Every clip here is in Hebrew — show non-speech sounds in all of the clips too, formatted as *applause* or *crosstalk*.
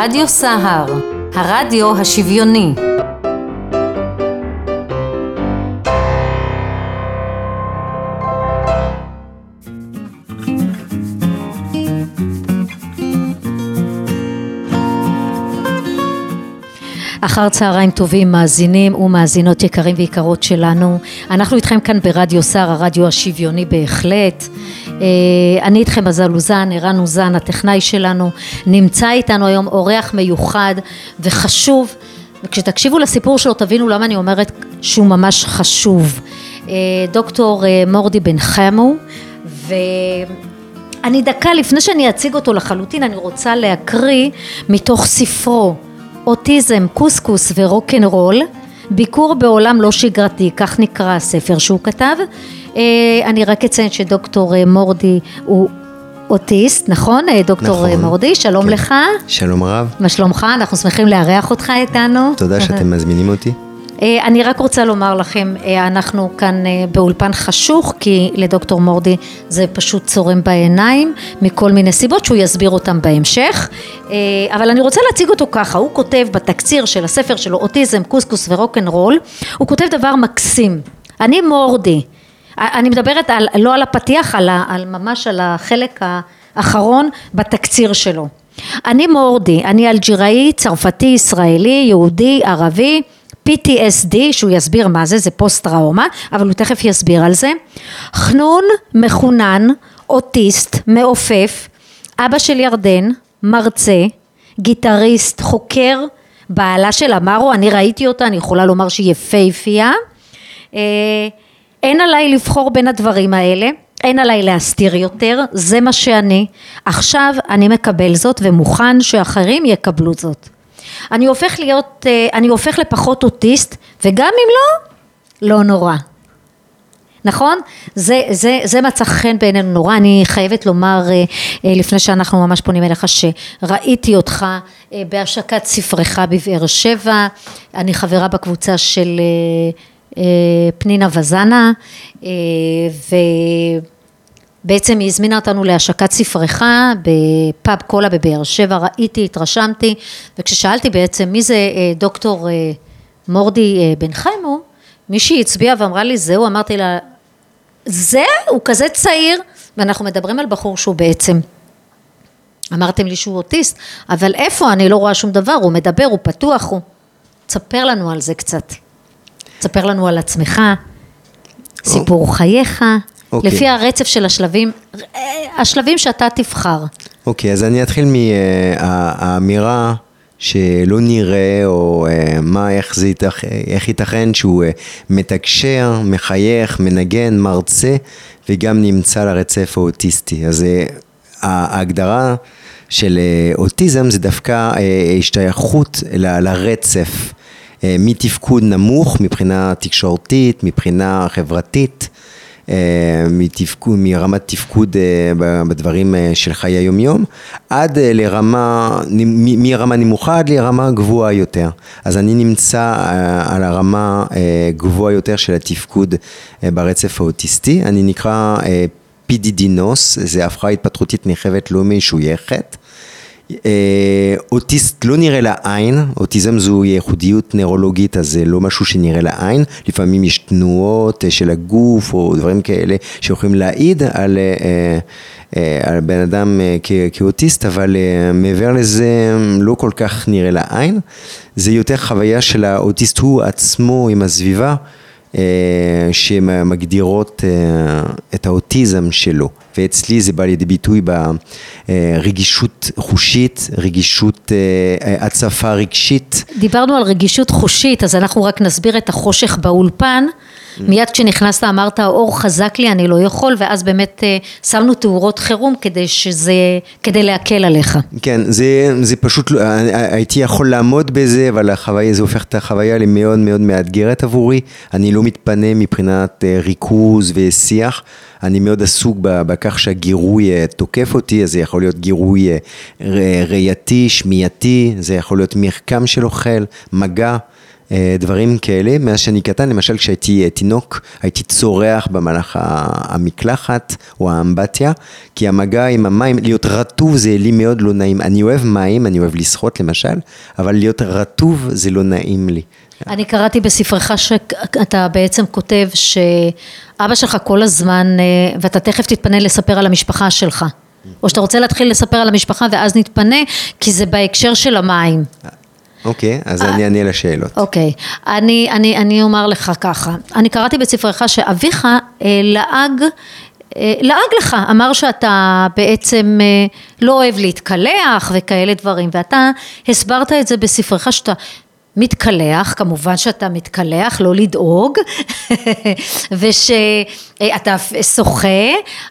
רדיו סהר, הרדיו השוויוני. אחר צהריים טובים מאזינים ומאזינות יקרים ויקרות שלנו אנחנו איתכם כאן ברדיו סער הרדיו השוויוני בהחלט אני איתכם מזל אוזן, ערן אוזן הטכנאי שלנו נמצא איתנו היום אורח מיוחד וחשוב. וכשתקשיבו לסיפור שלו תבינו למה אני אומרת שהוא ממש חשוב. אה, דוקטור אה, מורדי בן חמו ואני דקה לפני שאני אציג אותו לחלוטין אני רוצה להקריא מתוך ספרו אוטיזם, קוסקוס ורוקנרול, ביקור בעולם לא שגרתי, כך נקרא הספר שהוא כתב. אה, אני רק אציין שדוקטור אה, מורדי הוא אוטיסט, נכון? אה, דוקטור נכון, מורדי, שלום כן. לך. שלום רב. מה שלומך? אנחנו שמחים לארח אותך איתנו. תודה שאתם *laughs* מזמינים אותי. אה, אני רק רוצה לומר לכם, אה, אנחנו כאן אה, באולפן חשוך, כי לדוקטור מורדי זה פשוט צורם בעיניים, מכל מיני סיבות שהוא יסביר אותם בהמשך, אבל אני רוצה להציג אותו ככה, הוא כותב בתקציר של הספר שלו, אוטיזם, קוסקוס ורוקנרול, הוא כותב דבר מקסים, אני מורדי, אני מדברת על, לא על הפתיח, על, על ממש על החלק האחרון בתקציר שלו. אני מורדי, אני אלג'יראי, צרפתי, ישראלי, יהודי, ערבי, PTSD, שהוא יסביר מה זה, זה פוסט טראומה, אבל הוא תכף יסביר על זה. חנון מחונן, אוטיסט, מעופף, אבא של ירדן, מרצה, גיטריסט, חוקר, בעלה של אמרו, אני ראיתי אותה, אני יכולה לומר שהיא יפייפייה. אה, אין עליי לבחור בין הדברים האלה, אין עליי להסתיר יותר, זה מה שאני. עכשיו אני מקבל זאת ומוכן שאחרים יקבלו זאת. אני הופך להיות, אה, אני הופך לפחות אוטיסט, וגם אם לא, לא נורא. נכון? זה, זה, זה מצא חן בעינינו נורא, אני חייבת לומר אה, אה, לפני שאנחנו ממש פונים אליך שראיתי אותך בהשקת ספרך בבאר שבע, אני חברה בקבוצה של פנינה וזנה ו... בעצם היא הזמינה אותנו להשקת ספרך בפאב קולה בבאר שבע, ראיתי, התרשמתי, וכששאלתי בעצם מי זה אה, דוקטור אה, מורדי אה, בן חיימו, מישהי הצביעה ואמרה לי זהו, אמרתי לה, זה? הוא כזה צעיר, ואנחנו מדברים על בחור שהוא בעצם אמרתם לי שהוא אוטיסט, אבל איפה? אני לא רואה שום דבר, הוא מדבר, הוא פתוח, הוא... תספר לנו על זה קצת. תספר לנו על עצמך, סיפור חייך. אוקיי. לפי הרצף של השלבים, השלבים שאתה תבחר. אוקיי, אז אני אתחיל מהאמירה שלא נראה, או אה, מה, איך זה ייתכ... איך ייתכן שהוא אה, מתקשר, מחייך, מנגן, מרצה, וגם נמצא על הרצף האוטיסטי. אז אה, ההגדרה של אוטיזם זה דווקא השתייכות ל... לרצף. מתפקוד נמוך מבחינה תקשורתית, מבחינה חברתית, מתפקוד, מרמת תפקוד אה, בדברים אה, של חיי היומיום, עד לרמה, מרמה נמוכה עד לרמה גבוהה יותר. אז אני נמצא על הרמה גבוהה יותר של התפקוד ברצף האוטיסטי, אני נקרא PDD-NOS, זה הפרעה התפתחותית נרחבת לא משויכת. אה, אוטיסט לא נראה לעין, אוטיזם זו ייחודיות נוירולוגית, אז זה לא משהו שנראה לעין, לפעמים יש תנועות אה, של הגוף או דברים כאלה שיכולים להעיד על, אה, על בן אדם כאוטיסט, אבל מעבר לזה לא כל כך נראה לעין, זה יותר חוויה של האוטיסט הוא עצמו עם הסביבה. שמגדירות את האוטיזם שלו. ואצלי זה בא לידי ביטוי ברגישות חושית, רגישות אה, הצפה רגשית. דיברנו על רגישות חושית, אז אנחנו רק נסביר את החושך באולפן. מיד כשנכנסת אמרת האור חזק לי אני לא יכול ואז באמת אה, שמנו תאורות חירום כדי שזה, כדי להקל עליך. כן, זה, זה פשוט, לא, הייתי יכול לעמוד בזה אבל החוויה, זה הופך את החוויה למאוד מאוד מאתגרת עבורי, אני לא מתפנה מבחינת אה, ריכוז ושיח. אני מאוד עסוק בכך שהגירוי אה, תוקף אותי, אז זה יכול להיות גירוי ראייתי, שמיעתי, זה יכול להיות מרקם של אוכל, מגע. אה, דברים כאלה. מאז שאני קטן, למשל כשהייתי אה, תינוק, הייתי צורח במהלך המקלחת או האמבטיה, כי המגע עם המים, להיות רטוב זה לי מאוד לא נעים. אני אוהב מים, אני אוהב לשחות למשל, אבל להיות רטוב זה לא נעים לי. אני קראתי בספרך שאתה בעצם כותב שאבא שלך כל הזמן, אה, ואתה תכף תתפנה לספר על המשפחה שלך. או שאתה רוצה להתחיל לספר על המשפחה ואז נתפנה, כי זה בהקשר של המים. אוקיי, אז אני אענה לשאלות. אוקיי, אני, אני, אני אומר לך ככה, אני קראתי בספרך שאביך אה, לעג אה, לעג לך, אמר שאתה בעצם אה, לא אוהב להתקלח וכאלה דברים, ואתה הסברת את זה בספרך שאתה מתקלח, כמובן שאתה מתקלח, לא לדאוג, *laughs* ושאתה שוחה,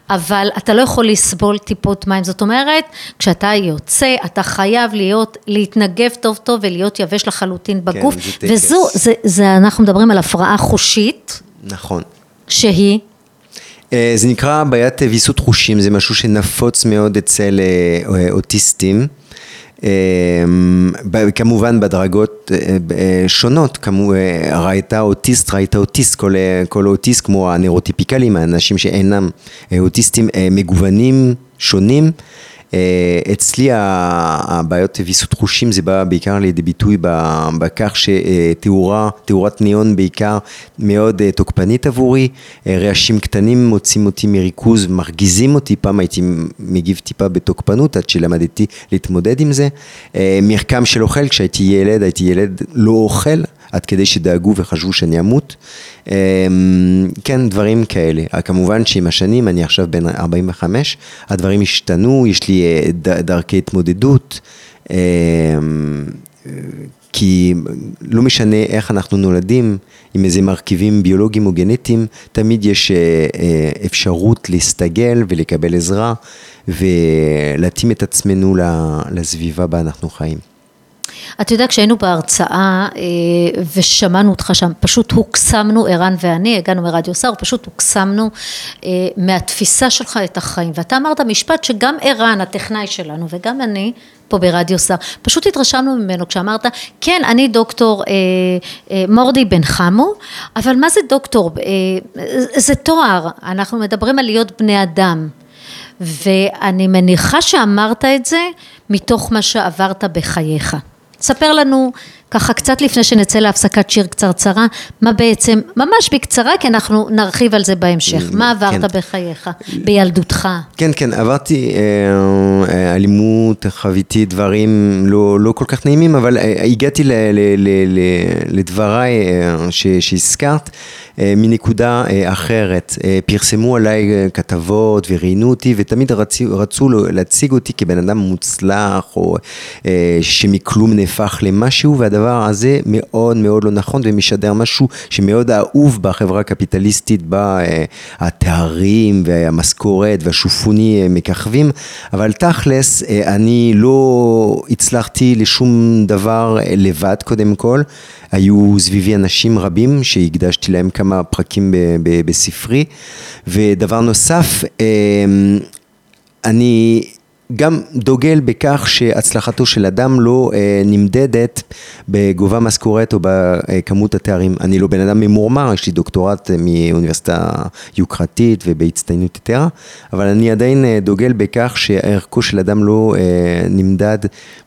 אבל אתה לא יכול לסבול טיפות מים. זאת אומרת, כשאתה יוצא, אתה חייב להיות, להתנגב טוב טוב ולהיות יבש לחלוטין בגוף. כן, זה וזו, זה, זה, אנחנו מדברים על הפרעה חושית. נכון. שהיא? אה, זה נקרא בעיית ויסות חושים, זה משהו שנפוץ מאוד אצל אה, אוטיסטים. אמ, כמובן בדרגות אה, אה, שונות, כמו אה, ראית אוטיסט, ראית אוטיסט, כל, כל אוטיסט כמו הנאורוטיפיקלים, האנשים שאינם אוטיסטים מגוונים, שונים. אה, אצלי הבעיות ויסות חושים זה בא בעיקר לידי ביטוי בכך שתאורה, תאורת ניאון בעיקר מאוד אה, תוקפנית עבורי, אה, רעשים קטנים מוצאים אותי מריכוז, מרגיזים אותי, פעם הייתי מגיב טיפה בתוקפנות עד שלמדתי להתמודד עם זה, מרקם של אוכל, כשהייתי ילד, הייתי ילד לא אוכל, עד כדי שדאגו וחשבו שאני אמות. אמ, כן, דברים כאלה. כמובן שעם השנים, אני עכשיו בן 45, הדברים השתנו, יש לי אה, דרכי התמודדות. אמ, כי לא משנה איך אנחנו נולדים, עם איזה מרכיבים ביולוגיים או גנטיים, תמיד יש אה, אה, אפשרות להסתגל ולקבל עזרה ולהתאים את עצמנו לסביבה בה אנחנו חיים. אתה יודע, כשהיינו בהרצאה אה, ושמענו אותך שם, פשוט הוקסמנו, ערן ואני, הגענו מרדיו שר, פשוט הוקסמנו אה, מהתפיסה שלך את החיים. ואתה אמרת משפט שגם ערן, הטכנאי שלנו, וגם אני, פה ברדיו שר, פשוט התרשמנו ממנו כשאמרת, כן, אני דוקטור אה, אה, מורדי בן חמו, אבל מה זה דוקטור? אה, זה תואר, אנחנו מדברים על להיות בני אדם. ואני מניחה שאמרת את זה מתוך מה שעברת בחייך. ספר לנו ככה קצת לפני שנצא להפסקת שיר קצרצרה, מה בעצם, ממש בקצרה, כי אנחנו נרחיב על זה בהמשך. מה כן. עברת כן. בחייך, בילדותך? כן, כן, עברתי אה, אה, אלימות, חוויתי דברים לא, לא כל כך נעימים, אבל אה, הגעתי ל, ל, ל, ל, לדבריי אה, שהזכרת. מנקודה אחרת. פרסמו עליי כתבות וראיינו אותי ותמיד רצו, רצו להציג אותי כבן אדם מוצלח או שמכלום נהפך למשהו והדבר הזה מאוד מאוד לא נכון ומשדר משהו שמאוד אהוב בחברה הקפיטליסטית בה התארים והמשכורת והשופוני מככבים. אבל תכלס אני לא הצלחתי לשום דבר לבד קודם כל. היו סביבי אנשים רבים שהקדשתי להם כמה פרקים בספרי. ודבר נוסף אמ, אני גם דוגל בכך שהצלחתו של אדם לא אה, נמדדת בגובה משכורת או בכמות התארים. אני לא בן אדם ממורמר, יש לי דוקטורט מאוניברסיטה יוקרתית ובהצטיינות יתרה, אבל אני עדיין אה, דוגל בכך שערכו של אדם לא אה, נמדד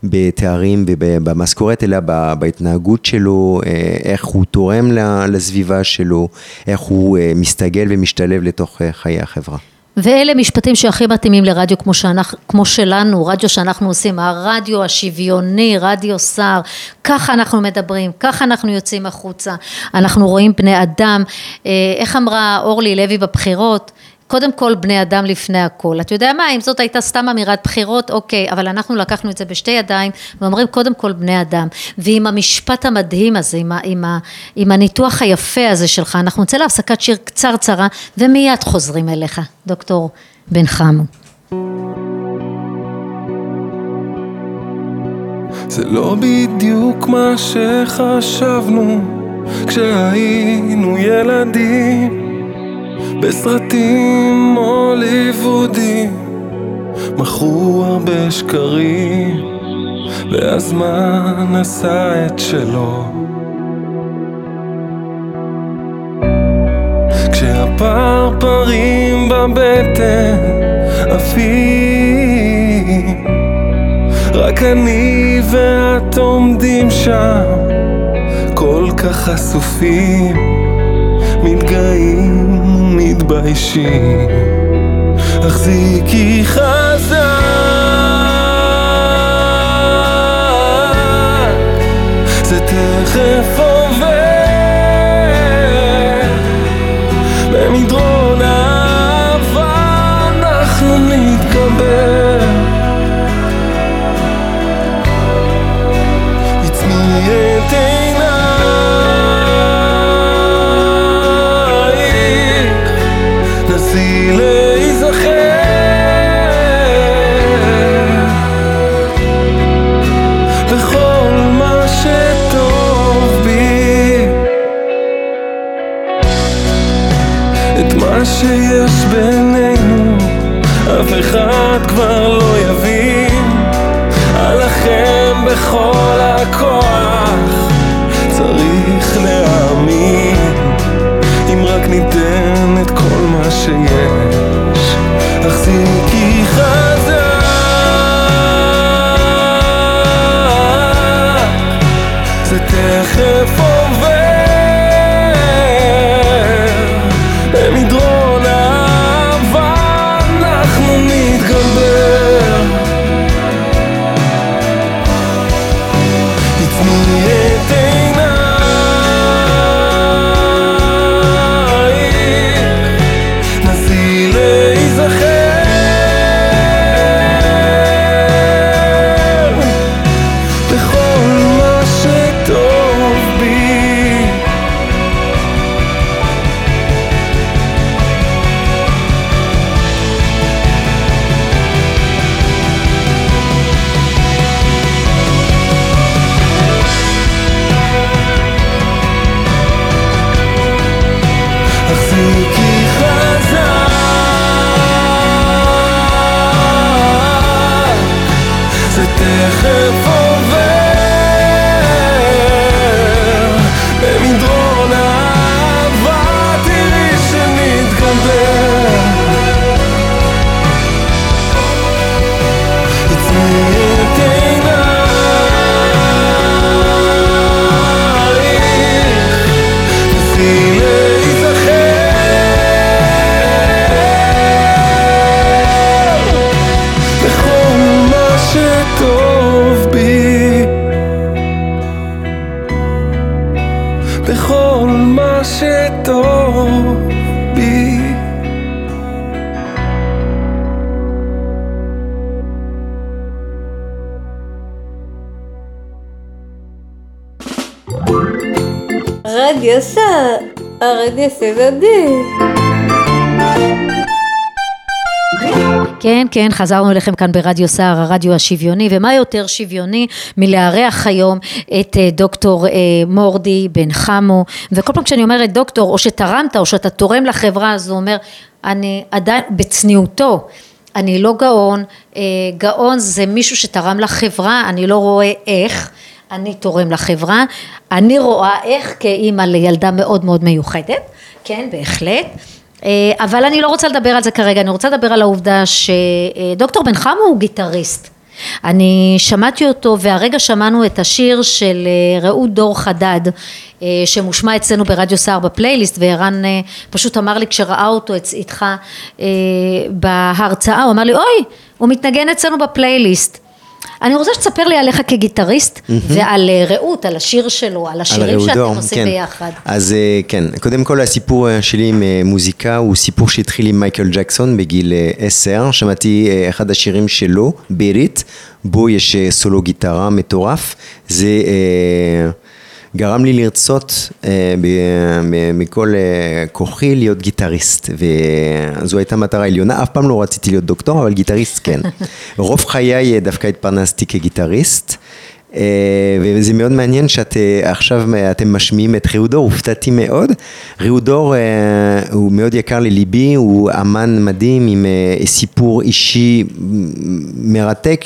בתארים ובמשכורת, אלא בהתנהגות שלו, אה, איך הוא תורם לסביבה שלו, איך הוא אה, מסתגל ומשתלב לתוך אה, חיי החברה. ואלה משפטים שהכי מתאימים לרדיו כמו, שאנחנו, כמו שלנו, רדיו שאנחנו עושים, הרדיו השוויוני, רדיו שר, ככה אנחנו מדברים, ככה אנחנו יוצאים החוצה, אנחנו רואים בני אדם, אה, איך אמרה אורלי לוי בבחירות, קודם כל בני אדם לפני הכל. אתה יודע מה, אם זאת הייתה סתם אמירת בחירות, אוקיי, אבל אנחנו לקחנו את זה בשתי ידיים ואומרים קודם כל בני אדם. ועם המשפט המדהים הזה, עם, ה, עם, ה, עם הניתוח היפה הזה שלך, אנחנו נצא להפסקת שיר קצרצרה ומיד חוזרים אליך, דוקטור בן חמו. זה לא בדיוק מה שחשבנו כשהיינו ילדים בסרטים הוליוודים מכרו הרבה שקרים והזמן עשה את שלו. כשהפרפרים בבטן עפים רק אני ואת עומדים שם כל כך חשופים מתגאים ומתביישים החזיקי חזק זה תכף עובר. במדרון הסביבי. כן, כן, חזרנו אליכם כאן ברדיו סער, הרדיו השוויוני, ומה יותר שוויוני מלארח היום את אה, דוקטור אה, מורדי בן חמו, וכל פעם כשאני אומרת דוקטור, או שתרמת, או שאתה תורם לחברה, אז הוא אומר, אני עדיין, בצניעותו, אני לא גאון, אה, גאון זה מישהו שתרם לחברה, אני לא רואה איך. אני תורם לחברה, אני רואה איך כאימא לילדה מאוד מאוד מיוחדת, כן בהחלט, אה, אבל אני לא רוצה לדבר על זה כרגע, אני רוצה לדבר על העובדה שדוקטור בן חמו הוא גיטריסט. אני שמעתי אותו והרגע שמענו את השיר של אה, רעות דור חדד אה, שמושמע אצלנו ברדיו סער בפלייליסט וערן פשוט אמר לי כשראה אותו איתך אה, בהרצאה הוא אמר לי אוי הוא מתנגן אצלנו בפלייליסט אני רוצה שתספר לי עליך כגיטריסט ועל אה, רעות, על השיר שלו, על על השירים שאתם ראודור, עושים ביחד. אז אה, כן, קודם כל הסיפור אה, שלי עם מוזיקה הוא סיפור שהתחיל עם מייקל ג'קסון בגיל עשר, שמעתי אחד השירים שלו, ביריט, בו יש סולו גיטרה מטורף, זה גרם לי לרצות אה, ב- מ- מכל אה, כוחי להיות גיטריסט, וזו הייתה מטרה עליונה, אף פעם לא רציתי להיות דוקטור, אבל גיטריסט כן. *laughs* רוב חיי אה, דווקא התפרנסתי כגיטריסט. אה, וזה מאוד מעניין שאת אה, אה, אתם משמיעים את ראודור, הופתעתי מאוד. ראודור הוא מאוד יקר לליבי, הוא אמן מדהים עם סיפור אישי מרתק.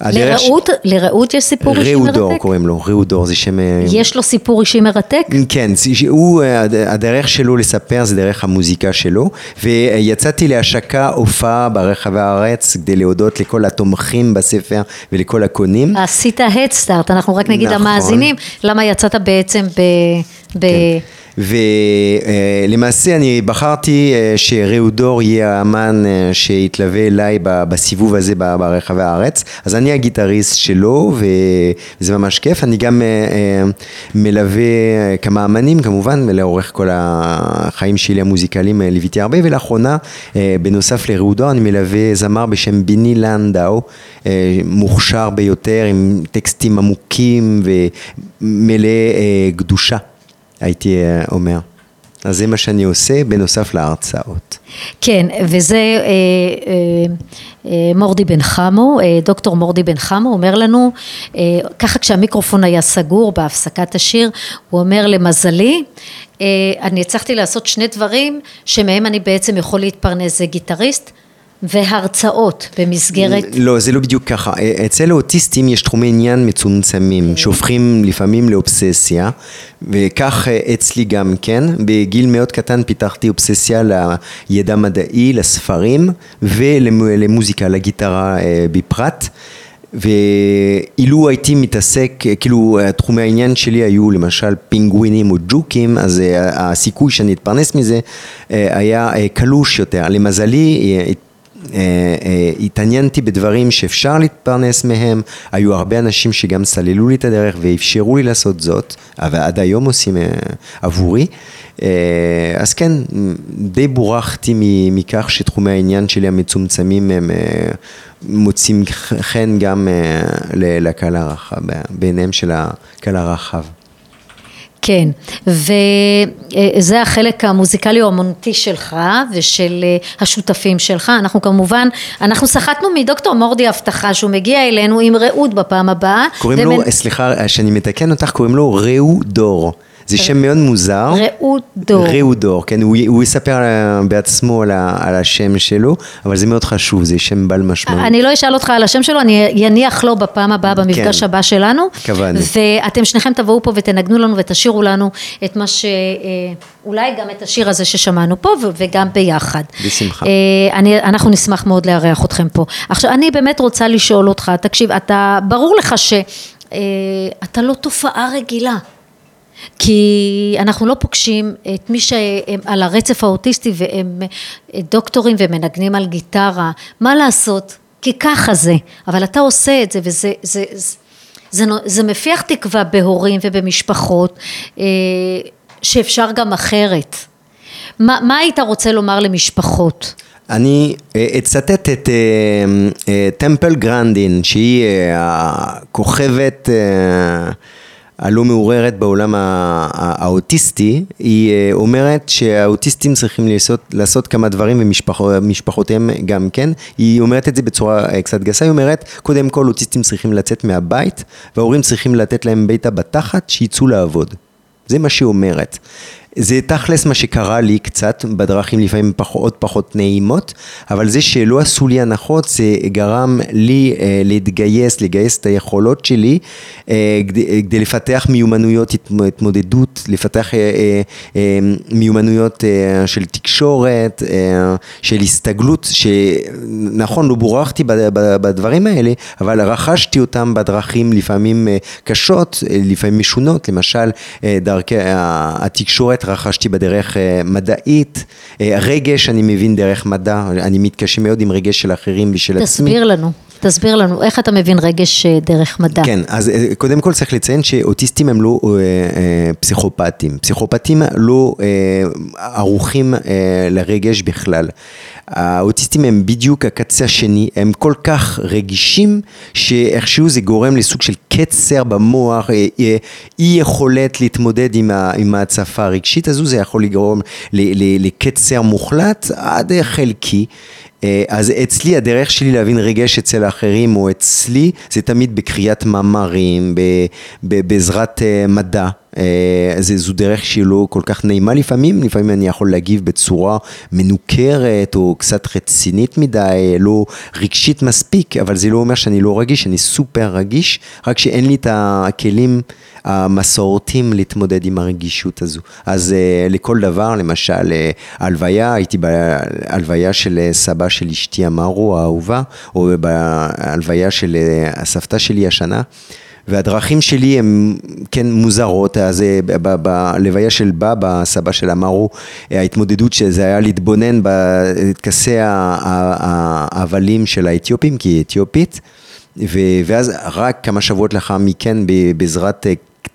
לרעות, לרעות יש סיפור אישי ראודור מרתק? קוראים לו, ראודור זה שם... יש לו סיפור אישי מרתק? כן, הוא, הד- הדרך שלו לספר זה דרך המוזיקה שלו, ויצאתי להשקה הופעה ברחבי הארץ כדי להודות לכל התומכים בספר ולכל הקונים. עשית הדסטארט, אנחנו רק נגיד נכון. למאזינים, למה יצאת בעצם ב... ב... ולמעשה אני בחרתי אה, שראודור יהיה האמן אה, שיתלווה אליי בסיבוב הזה ברחבי הארץ, אז אני הגיטריסט שלו וזה ממש כיף, אני גם אה, מלווה כמה אמנים כמובן, לאורך כל החיים שלי המוזיקליים ליוויתי הרבה, ולאחרונה בנוסף לראודור אני מלווה זמר בשם ביני לנדאו, מוכשר ביותר עם טקסטים עמוקים ומלא קדושה. הייתי אה, אומר. אז זה מה שאני עושה בנוסף להרצאות. כן, וזה אה, אה, אה, מורדי בן חמו, אה, דוקטור מורדי בן חמו אומר לנו, אה, ככה כשהמיקרופון היה סגור בהפסקת השיר, הוא אומר למזלי, אה, אני הצלחתי לעשות שני דברים שמהם אני בעצם יכול להתפרנס, זה גיטריסט והרצאות במסגרת לא, זה לא בדיוק ככה. אה, אצל האוטיסטים יש תחומי עניין מצומצמים, שהופכים לפעמים לאובססיה, וכך אה, אצלי גם כן. בגיל מאוד קטן פיתחתי אובססיה לידע מדעי, לספרים ולמוזיקה, לגיטרה אה, בפרט. ואילו הייתי מתעסק, כאילו תחומי העניין שלי היו למשל פינגווינים או ג'וקים, אז הסיכוי שאני אתפרנס מזה היה קלוש יותר. למזלי, התעניינתי בדברים שאפשר להתפרנס מהם, היו הרבה אנשים שגם סללו לי את הדרך ואפשרו לי לעשות זאת, ועד היום עושים אה, עבורי. אה, אז כן, די בורחתי מכך שתחומי העניין שלי המצומצמים הם אה, מוצאים חן גם אה, לקהל הרחב, בעיניהם של הקהל הרחב. כן, וזה החלק המוזיקלי או האמנותי שלך ושל אה, השותפים שלך, אנחנו כמובן, אנחנו סחטנו מדוקטור מורדי הבטחה שהוא מגיע אלינו עם רעות בפעם הבאה. קוראים לו, ומנ- סליחה שאני מתקן אותך, קוראים לו ראו דור. זה שם מאוד מוזר. רעות דור. רעות דור, כן, הוא, הוא יספר אה, בעצמו על, ה, על השם שלו, אבל זה מאוד חשוב, זה שם בעל משמעות. אני לא אשאל אותך על השם שלו, אני אניח לו בפעם הבאה במפגש כן. הבא שלנו. התכוונתי. ואתם שניכם תבואו פה ותנגנו לנו ותשאירו לנו את מה ש... אה, אולי גם את השיר הזה ששמענו פה וגם ביחד. בשמחה. אה, אני, אנחנו נשמח מאוד לארח אתכם פה. עכשיו, אני באמת רוצה לשאול אותך, תקשיב, אתה, ברור לך שאתה לא תופעה רגילה. כי אנחנו לא פוגשים את מי שהם על הרצף האוטיסטי והם דוקטורים ומנגנים על גיטרה, מה לעשות? כי ככה זה, אבל אתה עושה את זה וזה זה, זה, זה, זה מפיח תקווה בהורים ובמשפחות אה, שאפשר גם אחרת. מה, מה היית רוצה לומר למשפחות? אני אה, אצטט את אה, אה, טמפל גרנדין, שהיא אה, הכוכבת אה, הלא מעוררת בעולם האוטיסטי, היא אה, אומרת שהאוטיסטים צריכים לעשות, לעשות כמה דברים ומשפחותיהם גם כן. היא אומרת את זה בצורה אה, קצת גסה, היא אומרת, קודם כל אוטיסטים צריכים לצאת מהבית, וההורים צריכים לתת להם ביתה בתחת, שיצאו לעבוד. זה מה שהיא אומרת. זה תכלס מה שקרה לי קצת בדרכים לפעמים פחות, פחות נעימות, אבל זה שלא עשו לי הנחות זה גרם לי אה, להתגייס, לגייס את היכולות שלי אה, כדי, כדי לפתח מיומנויות התמ- התמודדות, לפתח אה, אה, אה, מיומנויות אה, של תקשורת, אה, של הסתגלות, שנכון, לא בורחתי בדברים האלה, אבל רכשתי אותם בדרכים לפעמים אה, קשות, אה, לפעמים משונות, למשל אה, דרכי התקשורת רכשתי בדרך אה, מדעית, אה, רגש אני מבין דרך מדע, אני מתקשה מאוד עם רגש של אחרים ושל עצמי. תסביר לנו, תסביר לנו, איך אתה מבין רגש אה, דרך מדע? כן, אז אה, קודם כל צריך לציין שאוטיסטים הם לא אה, אה, פסיכופטים. פסיכופטים לא אה, ערוכים אה, לרגש בכלל. האוטיסטים הם בדיוק הקצה השני, הם כל כך רגישים, שאיכשהו זה גורם לסוג של קצר במוח, אה, אי יכולת להתמודד עם, ההצפה הרגשית הזו, זה יכול לגרום לקצר מוחלט עד חלקי. אה, אז אצלי הדרך שלי להבין רגש אצל האחרים או אצלי זה תמיד בקריאת מאמרים, בעזרת אה, מדע. אה, זה, זו דרך שהיא לא כל כך נעימה לפעמים, לפעמים אני יכול להגיב בצורה מנוכרת או קצת רצינית מדי, לא רגשית מספיק, אבל זה לא אומר שאני לא רגיש, אני סופר רגיש, רק שאין לי את הכלים המסורתיים להתמודד עם הרגישות הזו. אז uh, לכל דבר, למשל, uh, הלוויה, הייתי בהלוויה של סבא של אשתי אמרו, האהובה, או בהלוויה של הסבתא שלי השנה. והדרכים שלי הן כן מוזרות, אז ב- בלוויה של בבא, סבא של אמרו, ההתמודדות שזה היה להתבונן בטקסי ההבלים של האתיופים, כי היא אתיופית, ואז רק כמה שבועות לאחר מכן בעזרת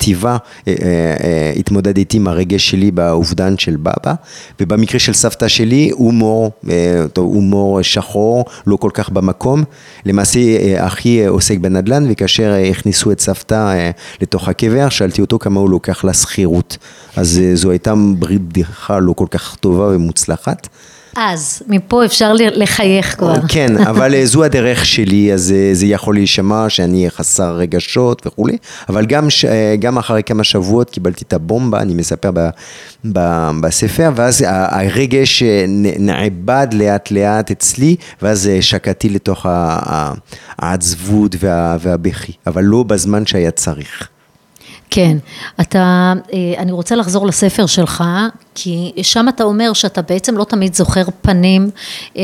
כתיבה אה, אה, התמודדתי עם הרגש שלי באובדן של בבא, ובמקרה של סבתא שלי הומור, אה, הומור שחור, לא כל כך במקום. למעשה אחי עוסק בנדל"ן, וכאשר הכניסו את סבתא לתוך הקבר, שאלתי אותו כמה הוא לוקח לשכירות. אז זו הייתה בדיחה לא כל כך טובה ומוצלחת. אז, מפה אפשר לחייך כבר. *laughs* כן, אבל אה, זו הדרך שלי, אז אה, זה יכול להישמע שאני חסר רגשות וכולי, אבל גם, אה, גם אחרי כמה שבועות קיבלתי את הבומבה, אני מספר ב, ב, בספר, ואז הרגש נעבד לאט לאט אצלי, ואז שקעתי לתוך העצבות וה, והבכי, אבל לא בזמן שהיה צריך. כן, אתה, אני רוצה לחזור לספר שלך, כי שם אתה אומר שאתה בעצם לא תמיד זוכר פנים. אה,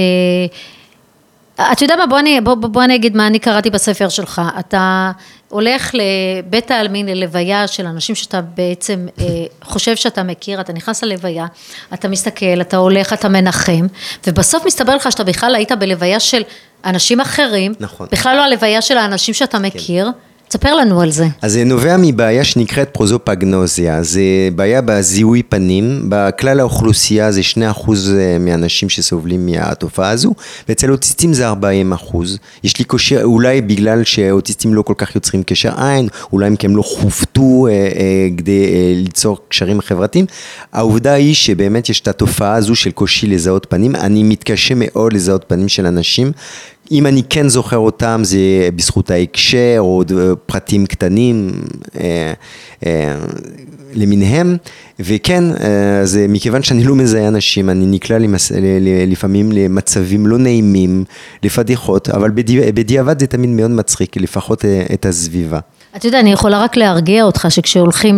אתה יודע מה, בוא אני, בוא, בוא אני אגיד מה אני קראתי בספר שלך. אתה הולך לבית העלמין, ללוויה של אנשים שאתה בעצם אה, חושב שאתה מכיר, אתה נכנס ללוויה, אתה מסתכל, אתה הולך, אתה מנחם, ובסוף מסתבר לך שאתה בכלל היית בלוויה של אנשים אחרים, נכון. בכלל לא הלוויה של האנשים שאתה מכיר. כן. תספר לנו על זה. אז זה נובע מבעיה שנקראת פרוזופגנוזיה, זה בעיה בזיהוי פנים, בכלל האוכלוסייה זה 2% אה, מהאנשים שסובלים מהתופעה הזו, ואצל אוטיסטים זה 40%. יש לי קושי, אולי בגלל שאוטיסטים לא כל כך יוצרים קשר עין, אולי כי הם לא חופתו אה, אה, כדי אה, ליצור קשרים חברתיים. העובדה היא שבאמת יש את התופעה הזו של קושי לזהות פנים, אני מתקשה מאוד לזהות פנים של אנשים. אם אני כן זוכר אותם זה בזכות ההקשר או פרטים קטנים אה, אה, למיניהם. וכן אה, זה מכיוון שאני לא מזהה אנשים אני נקלע למס, לפעמים למצבים לא נעימים לפדיחות אבל בדיעבד זה תמיד מאוד מצחיק לפחות אה, את הסביבה אתה יודע, אני יכולה רק להרגיע אותך שכשהולכים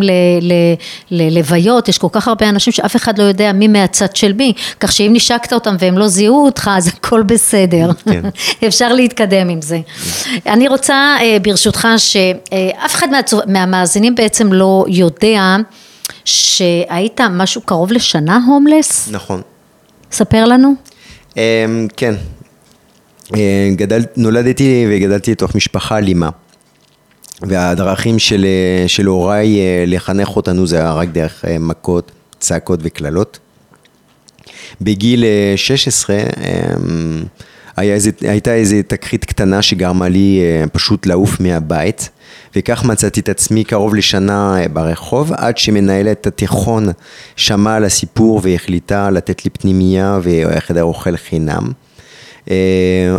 ללוויות, יש כל כך הרבה אנשים שאף אחד לא יודע מי מהצד של מי, כך שאם נשקת אותם והם לא זיהו אותך, אז הכל בסדר. כן. *laughs* אפשר להתקדם עם זה. אני רוצה, אה, ברשותך, שאף אחד מהמאזינים בעצם לא יודע שהיית משהו קרוב לשנה הומלס? נכון. ספר לנו. אמ, כן. אה, גדל, נולדתי וגדלתי לתוך משפחה אלימה. והדרכים של, של הוריי אה, לחנך אותנו זה היה רק דרך אה, מכות, צעקות וקללות. בגיל 16 אה, היה איזה, הייתה איזו תקרית קטנה שגרמה לי פשוט לעוף מהבית וכך מצאתי את עצמי קרוב לשנה ברחוב עד שמנהלת התיכון שמעה על הסיפור והחליטה לתת לי פנימייה וחדר אוכל חינם. אה,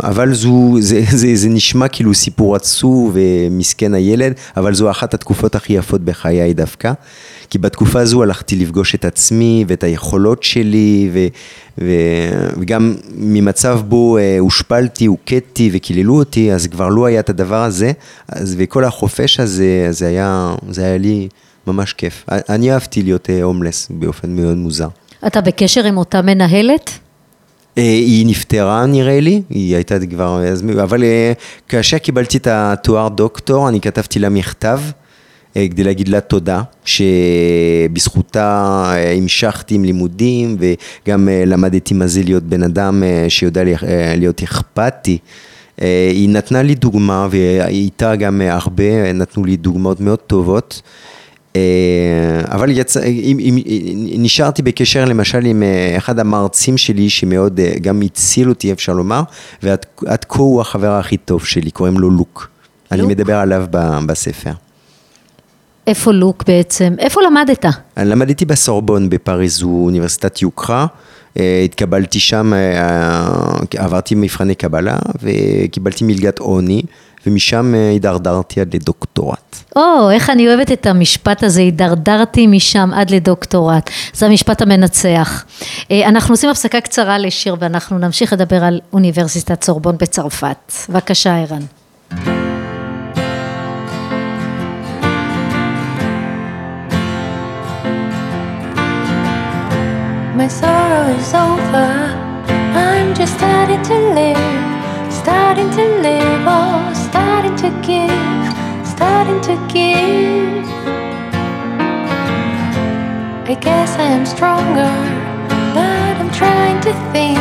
אבל זו, זה, *laughs* זה, זה נשמע כאילו סיפור עצוב ומסכן הילד, אבל זו אחת התקופות הכי יפות בחיי דווקא, כי בתקופה הזו הלכתי לפגוש את עצמי ואת היכולות שלי, ו, ו, וגם ממצב בו אה, הושפלתי, הוכיתי וקיללו אותי, אז כבר לא היה את הדבר הזה, אז, וכל החופש הזה, זה היה, זה היה לי ממש כיף. אני אהבתי להיות אה, הומלס באופן מאוד מוזר. אתה בקשר עם אותה מנהלת? אה, היא נפטרה נראה לי, היא הייתה כבר, אבל אה, כאשר קיבלתי את התואר דוקטור, אני כתבתי לה מכתב אה, כדי להגיד לה תודה, שבזכותה המשכתי עם לימודים וגם למדתי מה זה להיות בן אדם שיודע להיות אכפתי. היא נתנה לי דוגמה ואיתה גם הרבה נתנו לי דוגמאות מאוד טובות. אה, אבל יצא, אם, אם, נשארתי בקשר למשל עם אה, אחד המרצים שלי שמאוד אה, גם הציל אותי אפשר לומר ועד כה הוא החבר הכי טוב שלי, קוראים לו לוק. לוק? אני מדבר עליו בספר. איפה לוק בעצם? איפה למדת? אני למדתי בסורבון בפריז, הוא אוניברסיטת יוקרה התקבלתי שם, עברתי מבחני קבלה וקיבלתי מלגת עוני, ומשם אה, הידרדרתי עד לדוקטורט. או, איך אני אוהבת את המשפט הזה, הידרדרתי משם עד לדוקטורט. זה המשפט המנצח. אה, אנחנו עושים הפסקה קצרה לשיר ואנחנו נמשיך לדבר על אוניברסיטת סורבון בצרפת. בבקשה, ערן. My sorrow is over. I'm just starting to live, starting to live, oh, to give, starting to give. I guess I am stronger, but I'm trying to think,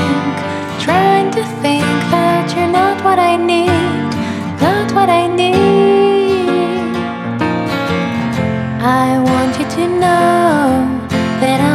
trying to think that you're not what I need, not what I need. I want you to know that I'm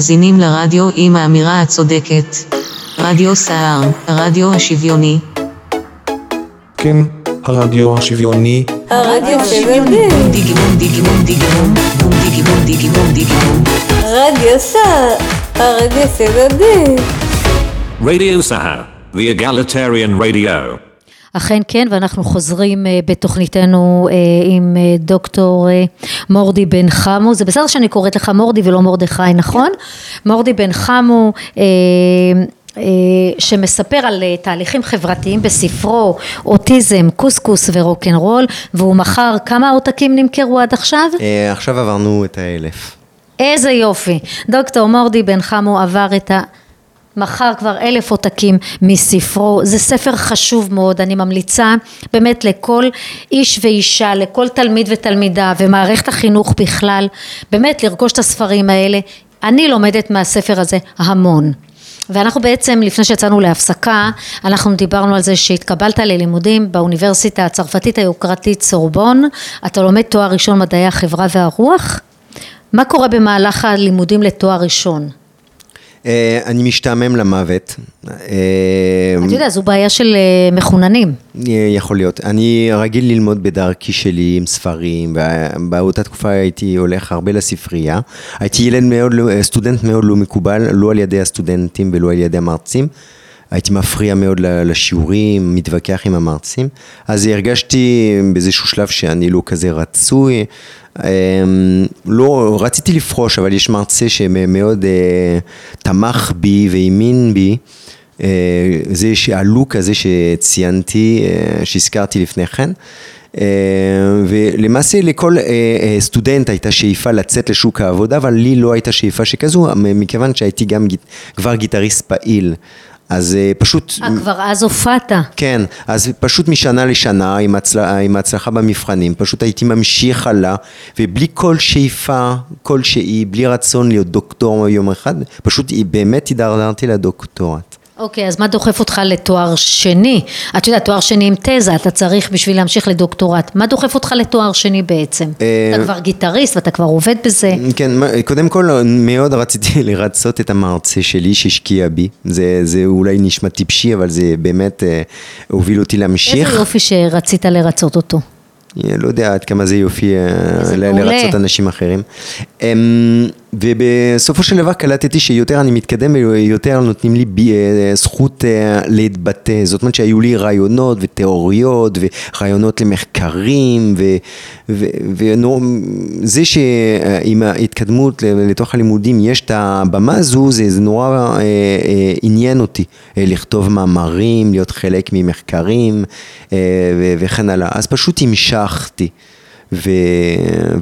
מאזינים לרדיו עם האמירה הצודקת. רדיו סער, הרדיו השוויוני. כן, הרדיו השוויוני, הרדיו השוויוני. בום דיגי בום דיגי בום דיגי בום, בום דיגי בום דיגי בום דיגי בום. רדיו סער. הרדיו השוויוני. Radio Sahar, the egalitarian radio. אכן כן, ואנחנו חוזרים אה, בתוכניתנו אה, עם אה, דוקטור מורדי בן חמו, זה בסדר שאני קוראת לך מורדי ולא מרדכי, נכון? מורדי בן חמו, שמספר על תהליכים חברתיים בספרו אוטיזם, קוסקוס ורוקנרול, והוא מכר, כמה עותקים נמכרו עד עכשיו? עכשיו עברנו את האלף. איזה יופי. דוקטור מורדי בן חמו עבר את ה... מכר כבר אלף עותקים מספרו, זה ספר חשוב מאוד, אני ממליצה באמת לכל איש ואישה, לכל תלמיד ותלמידה ומערכת החינוך בכלל, באמת לרכוש את הספרים האלה. אני לומדת מהספר הזה המון. ואנחנו בעצם, לפני שיצאנו להפסקה, אנחנו דיברנו על זה שהתקבלת ללימודים באוניברסיטה הצרפתית היוקרתית סורבון, אתה לומד תואר ראשון מדעי החברה והרוח. מה קורה במהלך הלימודים לתואר ראשון? אה, אני משתעמם למוות. אה, אתה יודע, זו בעיה של אה, מחוננים. יכול להיות. אני רגיל ללמוד בדרכי שלי עם ספרים, ובאותה תקופה הייתי הולך הרבה לספרייה. הייתי ילד מאוד, לא- סטודנט מאוד לא מקובל, לא על ידי הסטודנטים ולא על ידי המרצים. הייתי מפריע מאוד לשיעורים, מתווכח עם המרצים. אז הרגשתי באיזשהו שלב שאני לא כזה רצוי. אמ, לא, רציתי לפרוש, אבל יש מרצה שמאוד אה, תמך בי והאמין בי. אה, זה הלוק הזה שציינתי, אה, שהזכרתי לפני כן. ולמעשה לכל סטודנט הייתה שאיפה לצאת לשוק העבודה, אבל לי לא הייתה שאיפה שכזו, מכיוון שהייתי גם כבר גיטריסט פעיל. אז אה, פשוט... אה, כבר אז הופעת. כן, אז פשוט משנה לשנה עם, הצל... עם ההצלחה במבחנים, פשוט הייתי ממשיך הלאה, ובלי כל שאיפה כלשהי, בלי רצון להיות דוקטור יום אחד, פשוט באמת הידרדרתי לדוקטורט. אוקיי, אז מה דוחף אותך לתואר שני? את יודעת, תואר שני עם תזה, אתה צריך בשביל להמשיך לדוקטורט. מה דוחף אותך לתואר שני בעצם? אה, אתה כבר גיטריסט ואתה כבר עובד בזה. כן, קודם כל מאוד רציתי *laughs* לרצות את המרצה שלי שהשקיע בי, זה, זה אולי נשמע טיפשי, אבל זה באמת אה, הוביל אותי להמשיך. איזה יופי שרצית לרצות אותו. אני לא יודע עד כמה זה יופי אה. לרצות אנשים אחרים. ובסופו של דבר קלטתי שיותר אני מתקדם ויותר נותנים לי בי- אה, זכות אה, להתבטא. זאת אומרת שהיו לי רעיונות ותיאוריות ורעיונות למחקרים וזה שעם ההתקדמות לתוך הלימודים יש את הבמה הזו, זה, זה נורא אה, אה, עניין אותי אה, לכתוב מאמרים, להיות חלק ממחקרים אה, וכן הלאה. אז פשוט המשכתי. ו...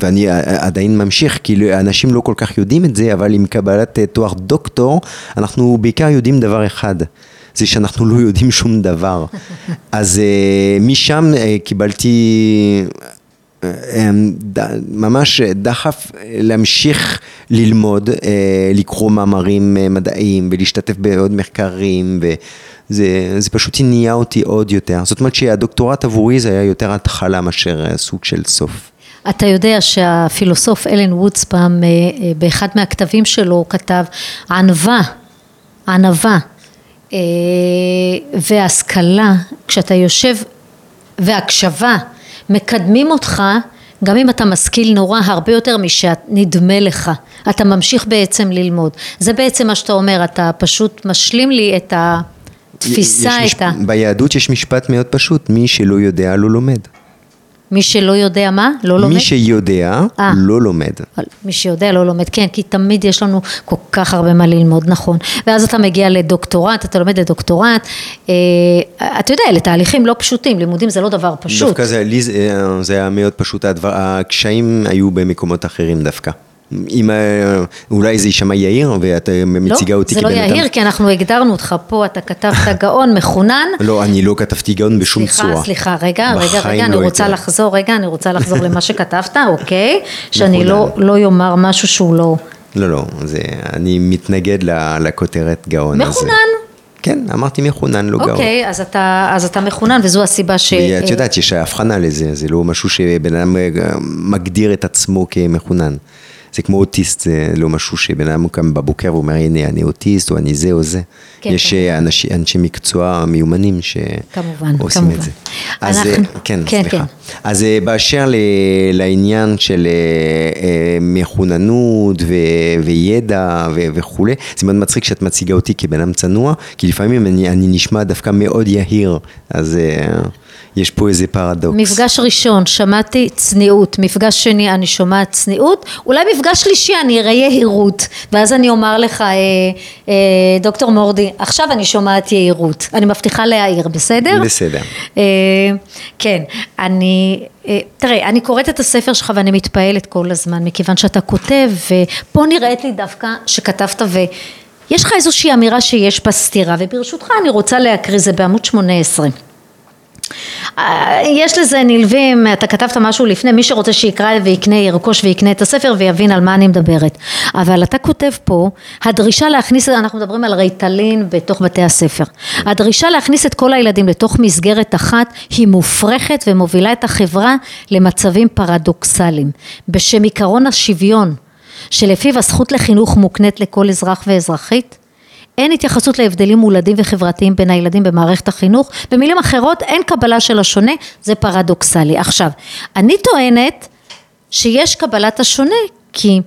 ואני עדיין ממשיך, כי אנשים לא כל כך יודעים את זה, אבל עם קבלת אה, תואר דוקטור, אנחנו בעיקר יודעים דבר אחד, זה שאנחנו לא יודעים שום דבר. *laughs* אז אה, משם אה, קיבלתי אה, ד- ממש דחף להמשיך ללמוד, לקרוא מאמרים מדעיים ולהשתתף בעוד מחקרים וזה זה פשוט הניע אותי עוד יותר. זאת אומרת שהדוקטורט עבורי זה היה יותר התחלה מאשר אה, סוג של סוף. אתה יודע שהפילוסוף אלן וודס פעם אה, אה, באחד מהכתבים שלו הוא כתב ענווה, ענווה והשכלה, כשאתה יושב והקשבה מקדמים אותך גם אם אתה משכיל נורא הרבה יותר משנדמה לך, אתה ממשיך בעצם ללמוד. זה בעצם מה שאתה אומר, אתה פשוט משלים לי את התפיסה, יש את ה... ביהדות יש משפט מאוד פשוט, מי שלא יודע לא לומד. מי שלא יודע מה, לא לומד? מי שיודע אה. לא לומד. מי שיודע לא לומד, כן, כי תמיד יש לנו כל כך הרבה מה ללמוד, נכון. ואז אתה מגיע לדוקטורט, אתה לומד לדוקטורט, אה, אתה יודע, אלה תהליכים לא פשוטים, לימודים זה לא דבר פשוט. דווקא זה, לי זה, אה, זה היה מאוד פשוט, הדבר, הקשיים היו במקומות אחרים דווקא. אם, אה, אולי זה יישמע יאיר ואת אה, מציגה אותי לא, זה לא כבן אדם. יהיר, כי אנחנו הגדרנו אותך פה, אתה כתבת *laughs* גאון, מחונן. לא, אני לא כתבתי גאון בשום סליחה, צורה. סליחה, רגע, רגע, רגע, אני לא רוצה הייתי. לחזור, רגע, אני רוצה לחזור למה שכתבת, *laughs* אוקיי? שאני לא. לא יאמר משהו שהוא לא... לא, לא, זה, אני מתנגד לכותרת גאון. הזה. מחונן. כן, אמרתי מחונן, לא גאון. אוקיי, אז אתה, אז אתה מחונן, וזו הסיבה ש... ואת יודעת, יש הבחנה לזה, זה לא משהו שבן אדם אה, מגדיר את עצמו כמחונן. זה כמו אוטיסט, זה לא משהו שבן אדם קם בבוקר ואומר, הנה, אני אוטיסט, או אני זה או זה. כן, יש כמובן. אה, אנשי, אנשי מקצוע מיומנים כמובן, שעושים כמובן. את זה. אז אה, אנחנו- כן, כן, סליחה. כן. אז אה, באשר ל- לעניין של אה, אה, מחוננות ו- וידע ו- וכולי, זה מאוד מצחיק שאת מציגה אותי כבן אדם צנוע, כי לפעמים אני, אני נשמע דווקא מאוד יהיר, אז אה, יש פה איזה פרדוקס. מפגש ראשון, שמעתי צניעות, מפגש שני, אני שומעת צניעות, אולי מפגש שלישי, אני אראה יהירות, ואז אני אומר לך, אה, אה, דוקטור מורדי, עכשיו אני שומעת יהירות, אני מבטיחה להעיר, בסדר? בסדר. אה, כן, אני, אה, תראה, אני קוראת את הספר שלך ואני מתפעלת כל הזמן, מכיוון שאתה כותב, ופה נראית לי דווקא שכתבת ו... יש לך איזושהי אמירה שיש בה סתירה, וברשותך אני רוצה להקריא, זה בעמוד 18. אה, יש לזה נלווים, אתה כתבת משהו לפני, מי שרוצה שיקרא ויקנה, ירכוש ויקנה את הספר ויבין על מה אני מדברת. אבל אתה כותב פה, הדרישה להכניס, אנחנו מדברים על ריטלין בתוך בתי הספר. הדרישה להכניס את כל הילדים לתוך מסגרת אחת היא מופרכת ומובילה את החברה למצבים פרדוקסליים. בשם עקרון השוויון, שלפיו הזכות לחינוך מוקנית לכל אזרח ואזרחית, אין התייחסות להבדלים מולדים וחברתיים בין הילדים במערכת החינוך, במילים אחרות אין קבלה של השונה, זה פרדוקסלי. עכשיו, אני טוענת שיש קבלת השונה, כי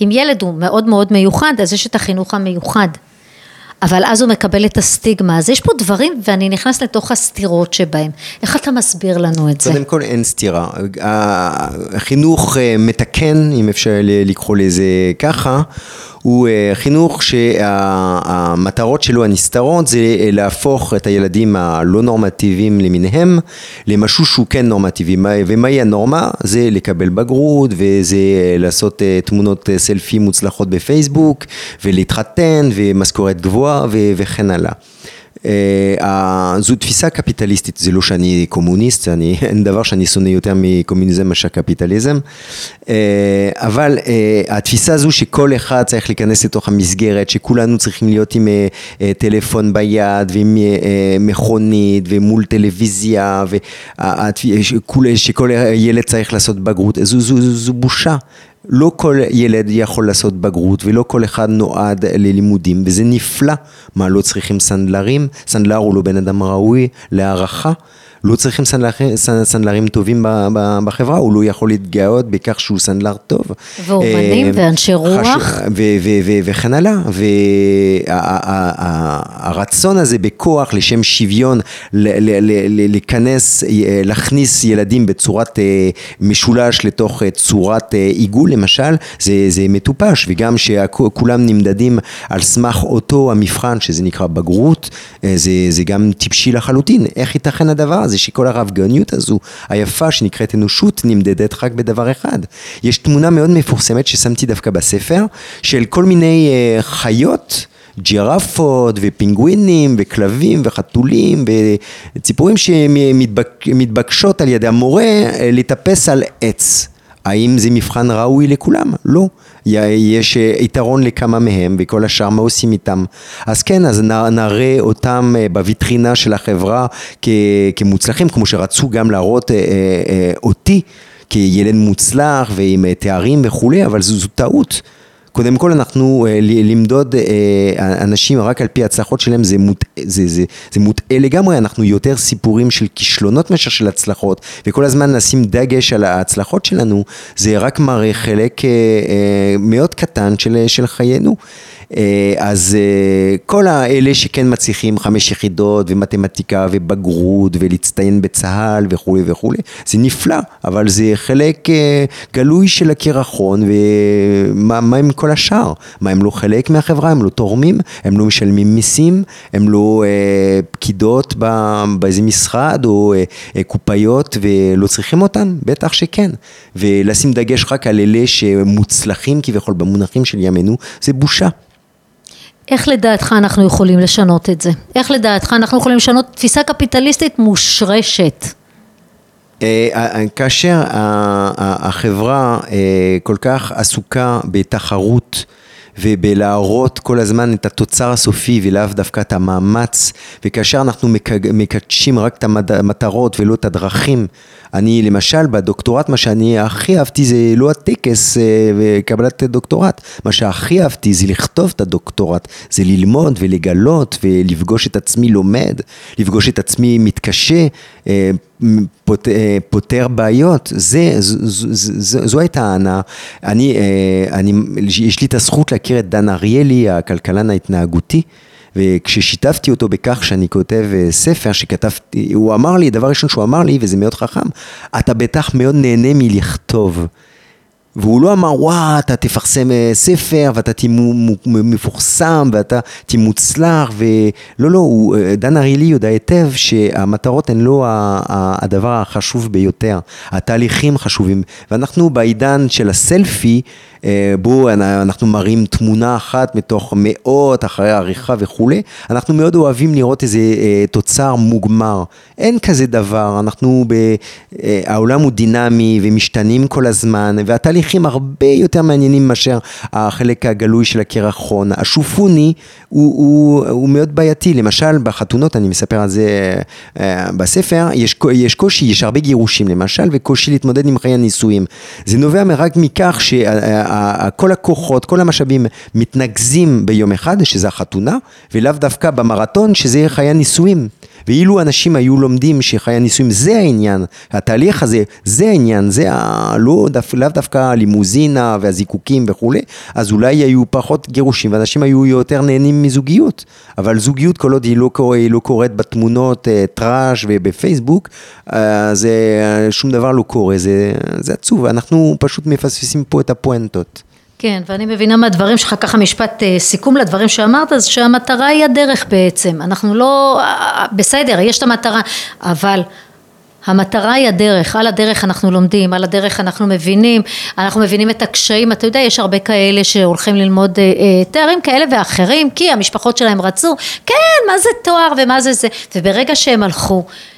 אם ילד הוא מאוד מאוד מיוחד, אז יש את החינוך המיוחד. אבל אז הוא מקבל את הסטיגמה, אז יש פה דברים ואני נכנס לתוך הסתירות שבהם. איך אתה מסביר לנו את זה? קודם כל אין סתירה. החינוך אה, מתקן, אם אפשר לקרוא לזה ככה, הוא אה, חינוך שהמטרות שלו הנסתרות זה אה, להפוך את הילדים הלא נורמטיביים למיניהם למשהו שהוא כן נורמטיבי. מה- ומהי הנורמה? זה לקבל בגרות וזה אה, לעשות תמונות סלפי מוצלחות בפייסבוק ולהתחתן ומשכורת גבוהה וכן הלאה. אה, זו תפיסה קפיטליסטית, זה לא שאני קומוניסט, אני, *laughs* אין דבר שאני שונא יותר מקומוניזם מאשר קפיטליזם, אה, אבל אה, התפיסה הזו שכל אחד צריך להיכנס לתוך המסגרת, שכולנו צריכים להיות עם טלפון ביד ועם מכונית ומול טלוויזיה, שכל ילד צריך לעשות בגרות, זו, זו, זו, זו בושה. לא כל ילד יכול לעשות בגרות ולא כל אחד נועד ללימודים וזה נפלא. מה, לא צריכים סנדלרים? סנדלר הוא לא בן אדם ראוי להערכה. לא צריכים סנדלרים, סנדלרים טובים בחברה, הוא לא יכול להתגאות בכך שהוא סנדלר טוב. ואומנים אה, ואנשי רוח. חשוב- ו- ו- ו- וכן הלאה, והרצון הזה בכוח לשם שוויון, להיכנס, אה, להכניס ילדים בצורת אה, משולש לתוך צורת עיגול למשל, זה, זה מטופש, וגם שכולם נמדדים על סמך אותו המבחן שזה נקרא בגרות, זה, זה גם טיפשי לחלוטין, איך ייתכן הדבר הזה שכל הרבגוניות הזו היפה שנקראת אנושות נמדדת רק בדבר אחד. יש תמונה מאוד מפורסמת ששמתי דווקא בספר של כל מיני אה, חיות ג'ירפות ופינגווינים וכלבים וחתולים וציפורים שמתבקשות על ידי המורה אה, לטפס על עץ. האם זה מבחן ראוי לכולם? לא. יש אה, יתרון לכמה מהם וכל השאר מה עושים איתם. אז כן, אז נראה אותם אה, בוויטרינה של החברה כמוצלחים, כמו שרצו גם להראות אה, אותי כילד מוצלח ועם תארים וכולי, אבל זו, זו טעות. קודם כל אנחנו אה, למדוד אה, אנשים רק על פי ההצלחות שלהם זה, מוט, זה, זה, זה מוטעה לגמרי, אנחנו יותר סיפורים של כישלונות מאשר של הצלחות וכל הזמן לשים דגש על ההצלחות שלנו זה רק מראה חלק אה, מאוד קטן של, של חיינו. אה, אז אה, כל האלה שכן מצליחים חמש יחידות ומתמטיקה ובגרות ולהצטיין בצה"ל וכולי וכולי, זה נפלא, אבל זה חלק אה, גלוי של הקרחון ומה מה עם כל השאר? מה הם לא חלק מהחברה? הם לא תורמים? הם לא משלמים מיסים? הם לא אה, פקידות ב- באיזה משרד או אה, קופאיות ולא צריכים אותן? בטח שכן. ולשים דגש רק על אלה שמוצלחים כביכול במונחים של ימינו, זה בושה. איך לדעתך אנחנו יכולים לשנות את זה? איך לדעתך אנחנו יכולים לשנות תפיסה קפיטליסטית מושרשת? אה, אה, כאשר ה- ה- החברה אה, כל כך עסוקה בתחרות ובלהראות כל הזמן את התוצר הסופי ולאו דווקא את המאמץ. וכאשר אנחנו מקדשים רק את המטרות ולא את הדרכים אני למשל בדוקטורט מה שאני הכי אהבתי זה לא הטקס אה, וקבלת דוקטורט. מה שהכי אהבתי זה לכתוב את הדוקטורט זה ללמוד ולגלות ולפגוש את עצמי לומד לפגוש את עצמי מתקשה אה, פות, אה, פותר בעיות, זה, זו, זו, זו, זו הייתה ההנאה. אני, אה, אני, יש לי את הזכות להכיר את דן אריאלי, הכלכלן ההתנהגותי, וכששיתפתי אותו בכך שאני כותב אה, ספר שכתבתי, הוא אמר לי, דבר ראשון שהוא אמר לי, וזה מאוד חכם, אתה בטח מאוד נהנה מלכתוב. והוא לא אמר, וואה, אתה תפרסם אה, ספר ואתה תהיה מפורסם ואתה תהיה מוצלח ולא, לא, הוא, אה, דן אריאלי יודע היטב שהמטרות הן לא הדבר החשוב ביותר, התהליכים חשובים. ואנחנו בעידן של הסלפי, אה, בו אנ- אנחנו מראים תמונה אחת מתוך מאות אחרי עריכה וכולי, אנחנו מאוד אוהבים לראות איזה אה, תוצר מוגמר. אין כזה דבר, אנחנו, ב, אה, העולם הוא דינמי ומשתנים כל הזמן, והתהליכים תהליכים הרבה יותר מעניינים מאשר החלק הגלוי של הקרחון. השופוני הוא, הוא, הוא מאוד בעייתי, למשל בחתונות, אני מספר על זה בספר, יש, יש קושי, יש הרבה גירושים למשל, וקושי להתמודד עם חיי הנישואים. זה נובע רק מכך שכל הכוחות, כל המשאבים מתנקזים ביום אחד, שזה החתונה, ולאו דווקא במרתון, שזה חיי הנישואים. ואילו אנשים היו לומדים שחיי הנישואים זה העניין, התהליך הזה זה העניין, זה ה... לא, דו, לאו דווקא הלימוזינה והזיקוקים וכולי, אז אולי היו פחות גירושים ואנשים היו יותר נהנים מזוגיות, אבל זוגיות כל עוד היא לא, קורה, היא לא קורית בתמונות אה, טראז' ובפייסבוק, אה, זה שום דבר לא קורה, זה, זה עצוב, אנחנו פשוט מפספסים פה את הפואנטות. כן, ואני מבינה מהדברים שלך, ככה משפט אה, סיכום לדברים שאמרת, זה שהמטרה היא הדרך בעצם. אנחנו לא, אה, בסדר, יש את המטרה, אבל המטרה היא הדרך, על הדרך אנחנו לומדים, על הדרך אנחנו מבינים, אנחנו מבינים את הקשיים, אתה יודע, יש הרבה כאלה שהולכים ללמוד אה, אה, תארים כאלה ואחרים, כי המשפחות שלהם רצו, כן, מה זה תואר ומה זה זה, וברגע שהם הלכו, אה, אה,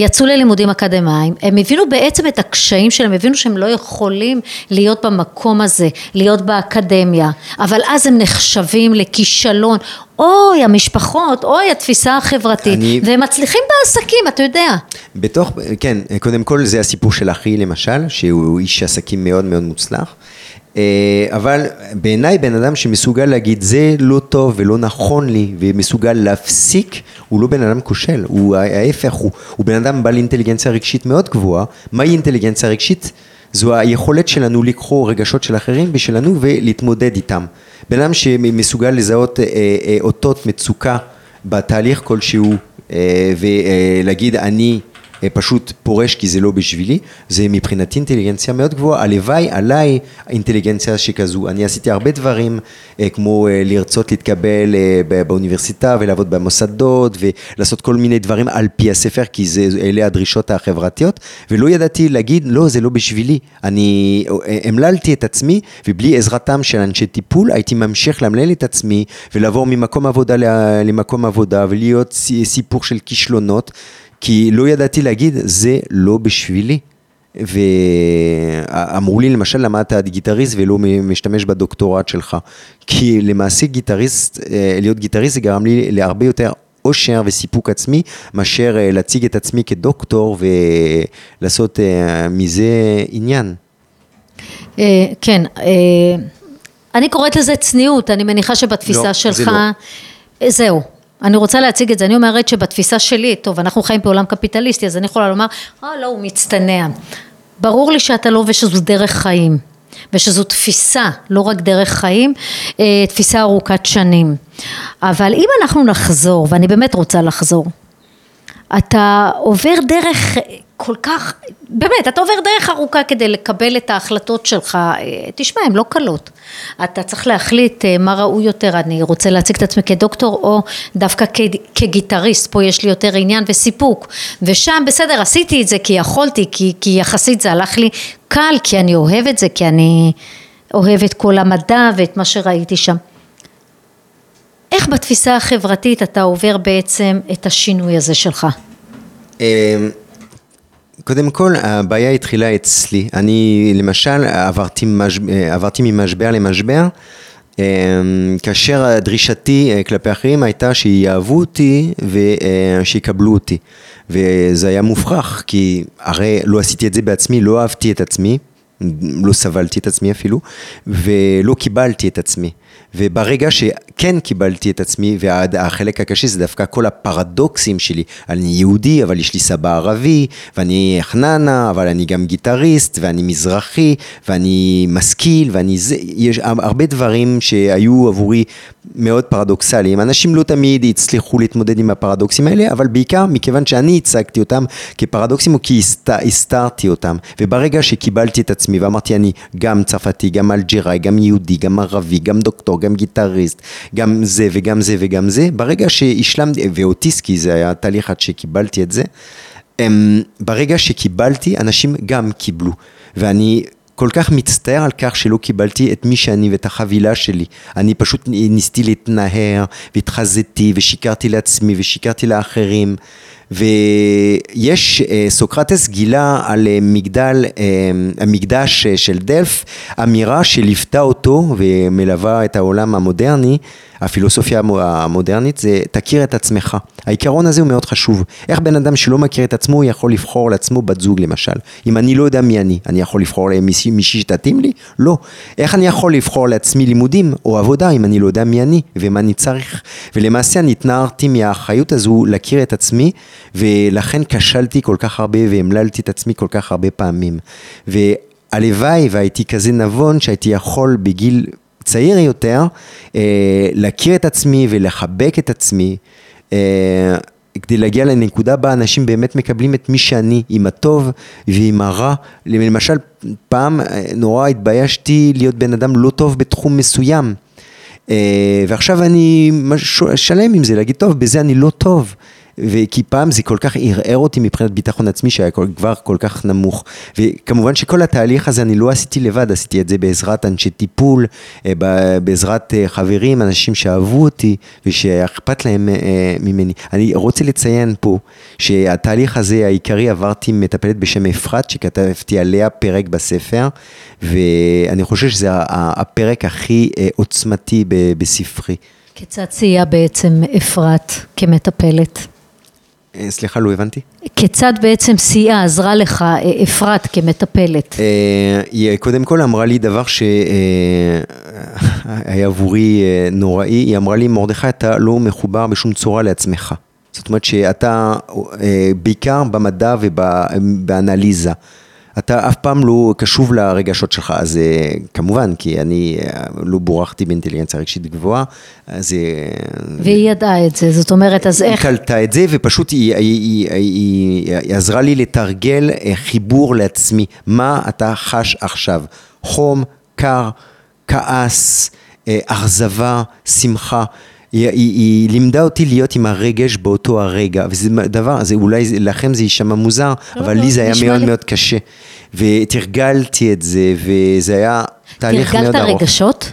יצאו ללימודים אקדמיים, הם הבינו בעצם את הקשיים שלהם, הבינו שהם לא יכולים להיות במקום הזה, להיות באקדמיה, אבל אז הם נחשבים לכישלון, אוי המשפחות, אוי התפיסה החברתית, אני- והם מצליחים בעסקים, אתה יודע. בתוך, כן, קודם כל זה הסיפור של אחי למשל, שהוא איש עסקים מאוד מאוד מוצלח, אה, אבל בעיניי בן אדם שמסוגל להגיד זה לא טוב ולא נכון לי ומסוגל להפסיק, הוא לא בן אדם כושל, הוא ההפך, הוא, הוא בן אדם בעל אינטליגנציה רגשית מאוד גבוהה. מהי אינטליגנציה רגשית? זו היכולת שלנו לקרוא רגשות של אחרים ושלנו ולהתמודד איתם. בן אדם שמסוגל לזהות אה, אה, אותות מצוקה בתהליך כלשהו אה, ולהגיד אני אה, פשוט פורש כי זה לא בשבילי, זה מבחינתי אינטליגנציה מאוד גבוהה, הלוואי עליי אינטליגנציה שכזו, אני עשיתי הרבה דברים אה, כמו אה, לרצות להתקבל אה, באוניברסיטה ולעבוד במוסדות ולעשות כל מיני דברים על פי הספר כי זה, אלה הדרישות החברתיות. ולא ידעתי להגיד לא זה לא בשבילי, אני אה, המללתי את עצמי ובלי עזרתם של אנשי טיפול הייתי ממשיך לאמלל את עצמי ולעבור ממקום עבודה למקום עבודה ולהיות סי- סיפור של כישלונות כי לא ידעתי להגיד, זה לא בשבילי. ואמרו לי למשל למה אתה גיטריסט ולא משתמש בדוקטורט שלך כי למעשה גיטריסט, אה, להיות גיטריסט זה גרם לי להרבה יותר אושר וסיפוק עצמי מאשר אה, להציג את עצמי כדוקטור ולעשות אה, מזה עניין. כן, אני קוראת לזה צניעות, אני מניחה שבתפיסה לא, שלך, לא. זהו. אני רוצה להציג את זה, אני אומרת שבתפיסה שלי, טוב, אנחנו חיים בעולם קפיטליסטי, אז אני יכולה לומר, אה, לא, הוא מצטנע. ברור לי שאתה לא ושזו דרך חיים, ושזו תפיסה, לא רק דרך חיים, אה, תפיסה ארוכת שנים. אבל אם אנחנו נחזור, ואני באמת רוצה לחזור, אתה עובר דרך כל כך, באמת, אתה עובר דרך ארוכה כדי לקבל את ההחלטות שלך, אה, תשמע, הן לא קלות. אתה צריך להחליט אה, מה ראוי יותר, אני רוצה להציג את עצמי כדוקטור או דווקא כ- כגיטריסט, פה יש לי יותר עניין וסיפוק. ושם, בסדר, עשיתי את זה כי יכולתי, כי, כי יחסית זה הלך לי קל, כי אני אוהב את זה, כי אני אוהב את כל המדע ואת מה שראיתי שם. איך בתפיסה החברתית אתה עובר בעצם את השינוי הזה שלך? אה, קודם כל, הבעיה התחילה אצלי. אני, למשל, עברתי, משב... עברתי ממשבר למשבר, אה, כאשר דרישתי אה, כלפי אחרים הייתה שיאהבו אותי ושיקבלו אותי. וזה היה מופרך, כי הרי לא עשיתי את זה בעצמי, לא אהבתי את עצמי, לא סבלתי את עצמי אפילו, ולא קיבלתי את עצמי. וברגע שכן קיבלתי את עצמי, והחלק הקשה זה דווקא כל הפרדוקסים שלי. אני יהודי, אבל יש לי סבא ערבי, ואני חננה, אבל אני גם גיטריסט, ואני מזרחי, ואני משכיל, ואני זה, יש הרבה דברים שהיו עבורי מאוד פרדוקסליים. אנשים לא תמיד הצליחו להתמודד עם הפרדוקסים האלה, אבל בעיקר מכיוון שאני הצגתי אותם כפרדוקסים, או כי הסת- הסתרתי אותם. וברגע שקיבלתי את עצמי ואמרתי, אני גם צרפתי, גם אלג'יראי, גם יהודי, גם ערבי, גם דוקטור, גם גיטריסט, גם זה וגם זה וגם זה, ברגע שהשלמתי, ואוטיסט, כי זה היה תהליך עד שקיבלתי את זה, הם, ברגע שקיבלתי, אנשים גם קיבלו. ואני כל כך מצטער על כך שלא קיבלתי את מי שאני ואת החבילה שלי. אני פשוט ניסיתי להתנער, והתחזיתי, ושיקרתי לעצמי, ושיקרתי לאחרים. ויש, אה, סוקרטס גילה על אה, מגדל, אה, המקדש של דלף, אמירה שליוותה אותו ומלווה את העולם המודרני, הפילוסופיה המו- המודרנית, זה תכיר את עצמך. העיקרון הזה הוא מאוד חשוב. איך בן אדם שלא מכיר את עצמו יכול לבחור לעצמו בת זוג למשל? אם אני לא יודע מי אני, אני יכול לבחור מישהי שתתאים לי? לא. איך אני יכול לבחור לעצמי לימודים או עבודה אם אני לא יודע מי אני ומה אני צריך? ולמעשה אני התנערתי מהאחריות הזו להכיר את עצמי ולכן כשלתי כל כך הרבה והמללתי את עצמי כל כך הרבה פעמים. והלוואי והייתי כזה נבון שהייתי יכול בגיל צעיר יותר אה, להכיר את עצמי ולחבק את עצמי. אה, כדי להגיע לנקודה בה אנשים באמת מקבלים את מי שאני, עם הטוב ועם הרע. למשל, פעם אה, נורא התביישתי להיות בן אדם לא טוב בתחום מסוים. אה, ועכשיו אני שלם עם זה, להגיד, טוב, בזה אני לא טוב. וכי פעם זה כל כך ערער אותי מבחינת ביטחון עצמי שהיה כל- כבר כל כך נמוך. וכמובן שכל התהליך הזה אני לא עשיתי לבד, עשיתי את זה בעזרת אנשי טיפול, אה, בעזרת אה, חברים, אנשים שאהבו אותי ושאכפת להם אה, ממני. אני רוצה לציין פה שהתהליך הזה העיקרי עברתי מטפלת בשם אפרת, שכתבתי עליה פרק בספר, ואני חושב שזה הפרק הכי עוצמתי בספרי. כיצד סייעה בעצם אפרת כמטפלת? אה, סליחה, לא הבנתי. כיצד בעצם סייעה, עזרה לך אה, אפרת כמטפלת? אה, היא קודם כל אמרה לי דבר שהיה *laughs* עבורי נוראי, היא אמרה לי, מרדכי, אתה לא מחובר בשום צורה לעצמך. זאת אומרת שאתה, בעיקר במדע ובאנליזה, אתה אף פעם לא קשוב לרגשות שלך, אז אה, כמובן, כי אני אה, לא בורחתי באינטליגנציה רגשית גבוהה, אז... אה, והיא ידעה את זה, זאת אומרת, אז היא איך... קלטה את זה ופשוט היא, היא, היא, היא, היא עזרה לי לתרגל חיבור לעצמי, מה אתה חש עכשיו, חום, קר, כעס, אכזבה, שמחה. היא, היא, היא לימדה אותי להיות עם הרגש באותו הרגע, וזה דבר, זה אולי לכם זה יישמע מוזר, לא, אבל לא, לי זה היה מאוד לי- מאוד קשה, ותרגלתי את זה, וזה היה תהליך מאוד תרגלת ארוך. רגשות?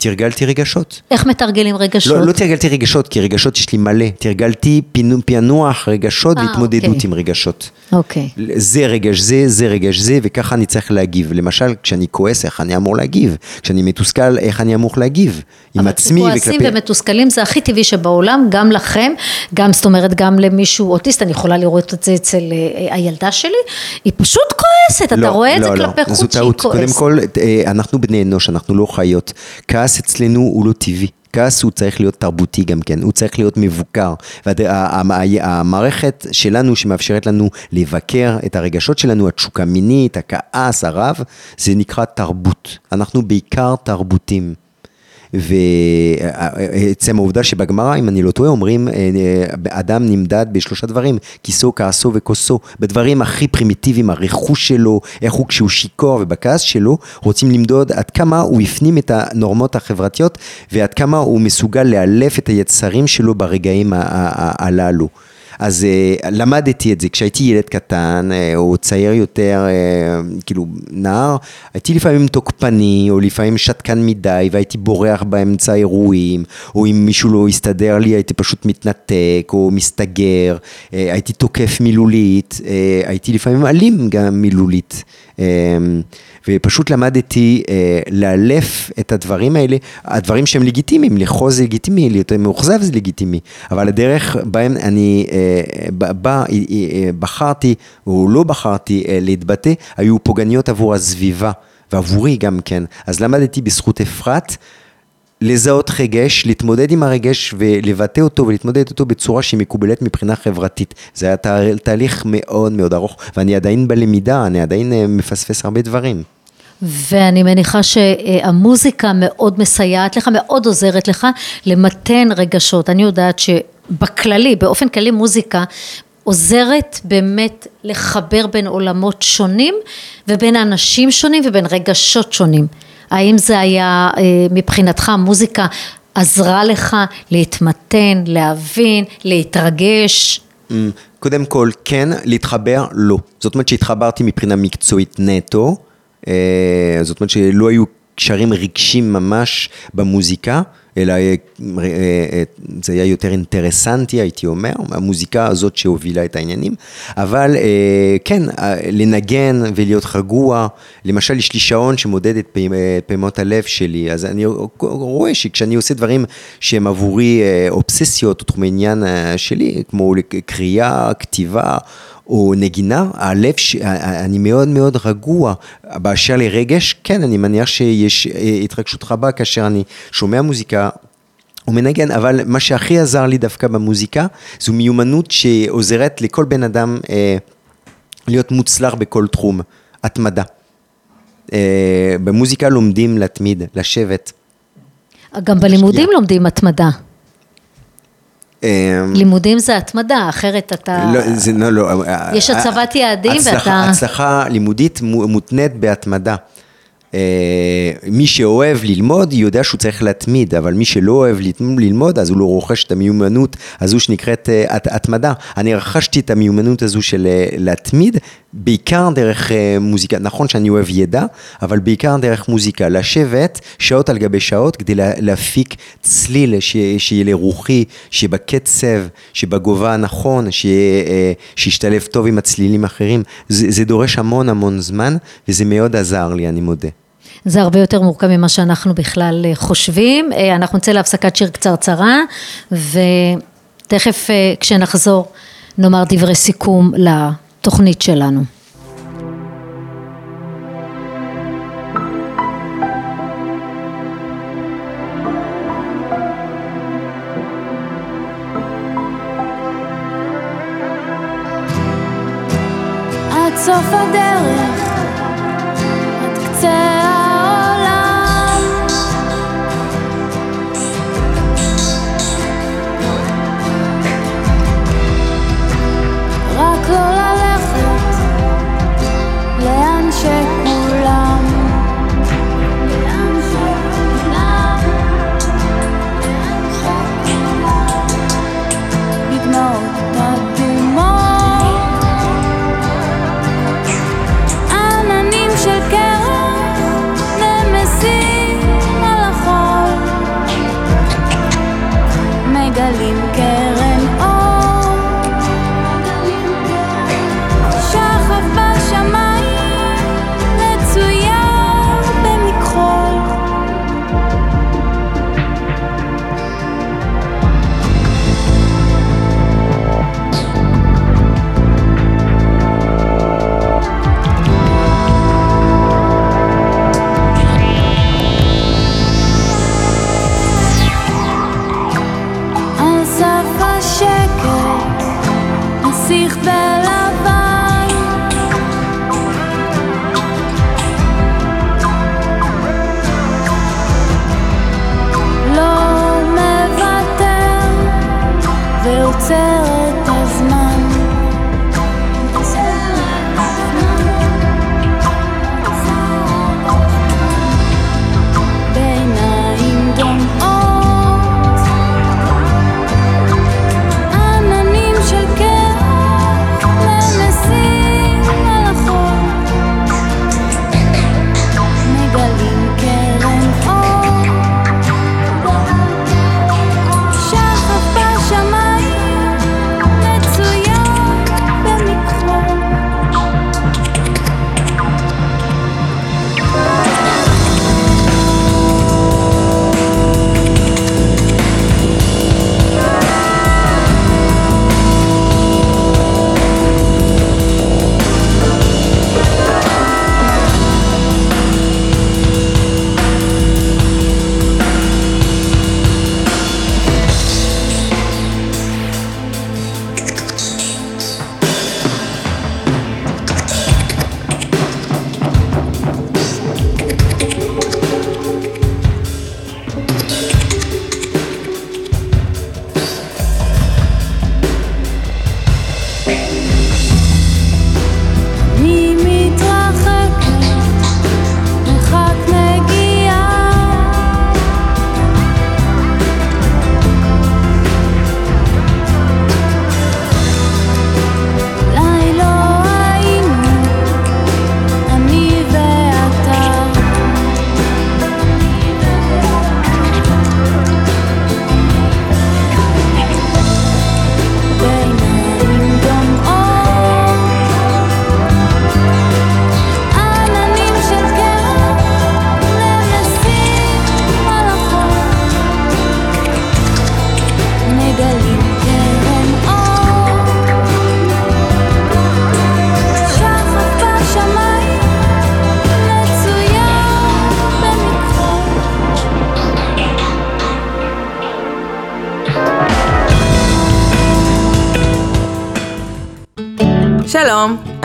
תרגלתי רגשות. איך מתרגלים רגשות? לא, לא תרגלתי רגשות, כי רגשות יש לי מלא. תרגלתי פענוח רגשות אה, והתמודדות אוקיי. עם רגשות. אוקיי. זה רגש זה, זה רגש זה, וככה אני צריך להגיב. למשל, כשאני כועס, איך אני אמור להגיב? כשאני מתוסכל, איך אני אמור להגיב? עם עצמי אבל כשכועסים וכלפי... ומתוסכלים זה הכי טבעי שבעולם, גם לכם, גם זאת אומרת גם למישהו אוטיסט, אני יכולה לראות את זה אצל אה, הילדה שלי, היא פשוט כועסת, אתה רואה את זה כלפי לא, חוץ שהיא טעות. קודם כועסת. כל, אה, אנחנו בני אנוש, אנחנו לא חיות. כעס אצלנו הוא לא טבעי. כעס הוא צריך להיות תרבותי גם כן, הוא צריך להיות מבוקר. והמערכת שלנו שמאפשרת לנו לבקר את הרגשות שלנו, התשוקה המינית, הכעס, הרב, זה נקרא תרבות. אנחנו בעיקר תרבותים. ועצם העובדה שבגמרא, אם אני לא טועה, אומרים, אה, אה, אדם נמדד בשלושה דברים, כיסו, כעסו וכוסו, בדברים הכי פרימיטיביים, הרכוש שלו, איך הוא כשהוא שיכור ובכעס שלו, רוצים למדוד עד כמה הוא הפנים את הנורמות החברתיות, ועד כמה הוא מסוגל לאלף את היצרים שלו ברגעים הללו. אז uh, למדתי את זה כשהייתי ילד קטן uh, או צעיר יותר, uh, כאילו נער, הייתי לפעמים תוקפני או לפעמים שתקן מדי והייתי בורח באמצע האירועים או אם מישהו לא הסתדר לי הייתי פשוט מתנתק או מסתגר, uh, הייתי תוקף מילולית, uh, הייתי לפעמים אלים גם מילולית. ופשוט למדתי לאלף את הדברים האלה, הדברים שהם לגיטימיים, לכעוס זה לגיטימי, להיות מאוכזב זה לגיטימי, אבל הדרך בהם אני אה, בחרתי, או לא בחרתי אה, להתבטא, היו פוגעניות עבור הסביבה, ועבורי גם כן. אז למדתי בזכות אפרת. לזהות רגש, להתמודד עם הרגש ולבטא אותו ולהתמודד אותו בצורה שהיא מקובלת מבחינה חברתית. זה היה תה- תהליך מאוד מאוד ארוך, ואני עדיין בלמידה, אני עדיין אה, מפספס הרבה דברים. ואני מניחה שהמוזיקה מאוד מסייעת לך, מאוד עוזרת לך למתן רגשות. אני יודעת שבכללי, באופן כללי מוזיקה עוזרת באמת לחבר בין עולמות שונים ובין אנשים שונים ובין רגשות שונים. האם זה היה אה, מבחינתך המוזיקה עזרה לך להתמתן, להבין, להתרגש? Mm, קודם כל, כן, להתחבר, לא. זאת אומרת שהתחברתי מבחינה מקצועית נטו, אה, זאת אומרת שלא היו קשרים רגשיים ממש במוזיקה, אלא אה, אה, זה היה יותר אינטרסנטי, הייתי אומר, המוזיקה הזאת שהובילה את העניינים. אבל אה, כן, אה, לנגן ולהיות רגוע, למשל יש לי שעון שמודד את פעימ- אה, פעימות הלב שלי, אז אני רואה שכשאני עושה דברים שהם עבורי אה, אובססיות או תחומי עניין אה, שלי, כמו קריאה, כתיבה, או נגינה, הלב, ש... אני מאוד מאוד רגוע. באשר לרגש, כן, אני מניח שיש אה, התרגשות רבה כאשר אני שומע מוזיקה. ומנגן, אבל מה שהכי עזר לי דווקא במוזיקה, זו מיומנות שעוזרת לכל בן אדם אה, להיות מוצלח בכל תחום, התמדה. אה, במוזיקה לומדים להתמיד, לשבת. גם בלימודים לומדים התמדה. אה, לימודים זה התמדה, אחרת אתה... לא, זה לא, לא. יש הצבת יעדים הצלחה, ואתה- הצלחה לימודית מו- מותנית בהתמדה. אה, מי שאוהב ללמוד יודע שהוא צריך להתמיד, אבל מי שלא אוהב ללמוד אז הוא לא רוכש את המיומנות הזו שנקראת אה, הת- התמדה. אני רכשתי את המיומנות הזו של אה, להתמיד, בעיקר דרך אה, מוזיקה, נכון שאני אוהב ידע, אבל בעיקר דרך מוזיקה, לשבת שעות על גבי שעות כדי לה- להפיק צליל ש- שיהיה לרוחי, שיהיה בקצב, שבגובה הנכון, אה, שישתלב טוב עם הצלילים האחרים. זה, זה דורש המון המון זמן, וזה מאוד עזר לי, אני מודה. זה הרבה יותר מורכב ממה שאנחנו בכלל אה, חושבים. אנחנו נצא להפסקת שיר קצרצרה, ותכף כשנחזור נאמר דברי סיכום לתוכנית שלנו. סוף הדרך, dichtbij.